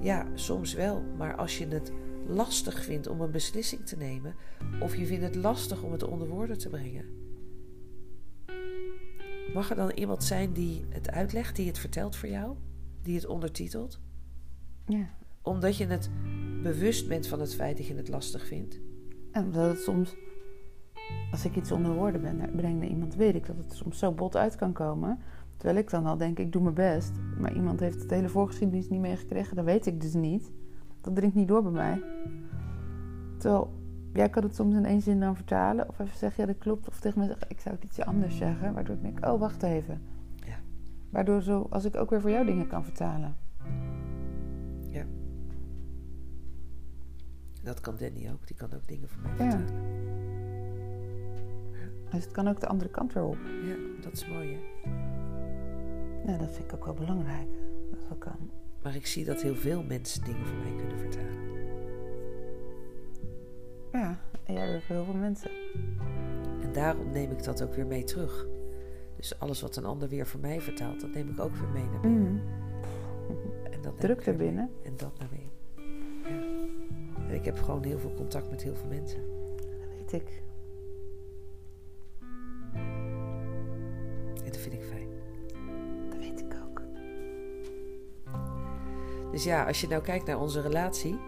Ja, soms wel, maar als je het lastig vindt om een beslissing te nemen, of je vindt het lastig om het onder woorden te brengen, mag er dan iemand zijn die het uitlegt, die het vertelt voor jou, die het ondertitelt? Ja. Omdat je het bewust bent van het feit dat je het lastig vindt. En omdat het soms, als ik iets onder woorden ben, breng naar iemand, weet ik dat het soms zo bot uit kan komen. Terwijl ik dan al denk, ik doe mijn best. Maar iemand heeft de hele voorgeschiedenis niet meegekregen, dat weet ik dus niet. Dat dringt niet door bij mij. Terwijl, jij kan het soms in één zin dan vertalen. Of even zeggen, ja dat klopt. Of tegen me zeggen, ik zou het ietsje anders zeggen. Waardoor ik denk, oh wacht even. Ja. Waardoor zo, als ik ook weer voor jou dingen kan vertalen. Ja. Dat kan Danny ook. Die kan ook dingen voor mij Ja. vertalen. Dus het kan ook de andere kant weer op. Ja, dat is mooi hè. Ja, dat vind ik ook wel belangrijk. Dat dat kan. Maar ik zie dat heel veel mensen dingen voor mij kunnen vertalen. Ja, en jij voor heel veel mensen. En daarom neem ik dat ook weer mee terug. Dus alles wat een ander weer voor mij vertaalt, dat neem ik ook weer mee naar binnen. Mm. En dat Druk mee. erbinnen. En dat naar mee. Ja. En ik heb gewoon heel veel contact met heel veel mensen. Dat weet ik. Dus ja, als je nou kijkt naar onze relatie.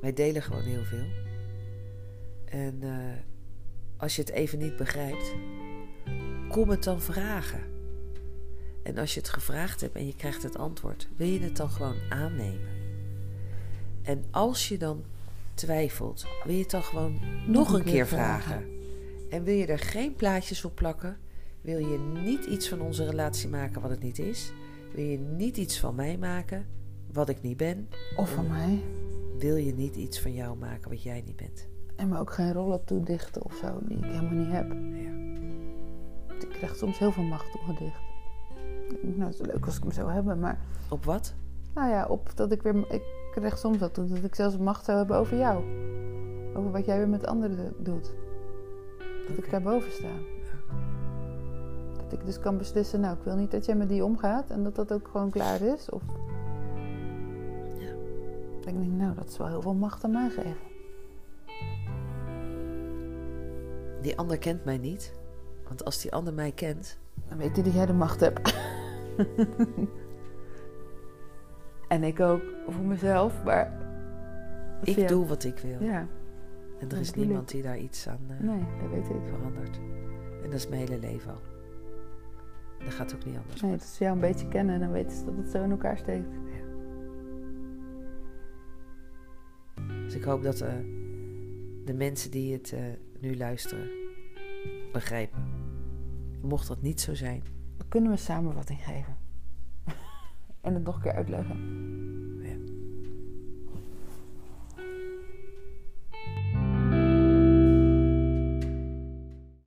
Wij delen gewoon heel veel. En eh, als je het even niet begrijpt, kom het dan vragen. En als je het gevraagd hebt en je krijgt het antwoord, wil je het dan gewoon aannemen. En als je dan twijfelt, wil je het dan gewoon nog, een keer vragen. En wil je er geen plaatjes op plakken, wil je niet iets van onze relatie maken wat het niet is, wil je niet iets van mij maken wat ik niet ben, Of van mij. wil je niet iets van jou maken wat jij niet bent. En me ook geen rollen toedichten of zo, die ik helemaal niet heb. Ja. Want Ik krijg soms heel veel macht toegedicht. Ik Nou, het is leuk als ik hem zou hebben, maar... Op wat? Nou ja, op dat ik weer... Ik krijg soms dat toe, dat ik zelfs macht zou hebben over jou. Over wat jij weer met anderen doet. Dat ik Oké. daarboven sta. Dat ik dus kan beslissen, nou, ik wil niet dat jij met die omgaat. En dat dat ook gewoon klaar is. Of... Ja. Dat ik denk, nou, dat is wel heel veel macht aan mij geven. Die ander kent mij niet. Want als die ander mij kent, Dan weet hij dat jij de macht hebt. en ik ook voor mezelf, maar... ik Ja. doe wat ik wil. Ja, En er dat is niemand die daar iets aan eh, nee, dat weet ik. verandert. En dat is mijn hele leven al. En dat gaat ook niet anders. Nee, als ze jou een beetje kennen, dan weten ze dat het zo in elkaar steekt. Dus ik hoop dat eh, de mensen die het eh, nu luisteren begrijpen. Mocht dat niet zo zijn, Dan kunnen we een samenvatting geven. en het nog een keer uitleggen.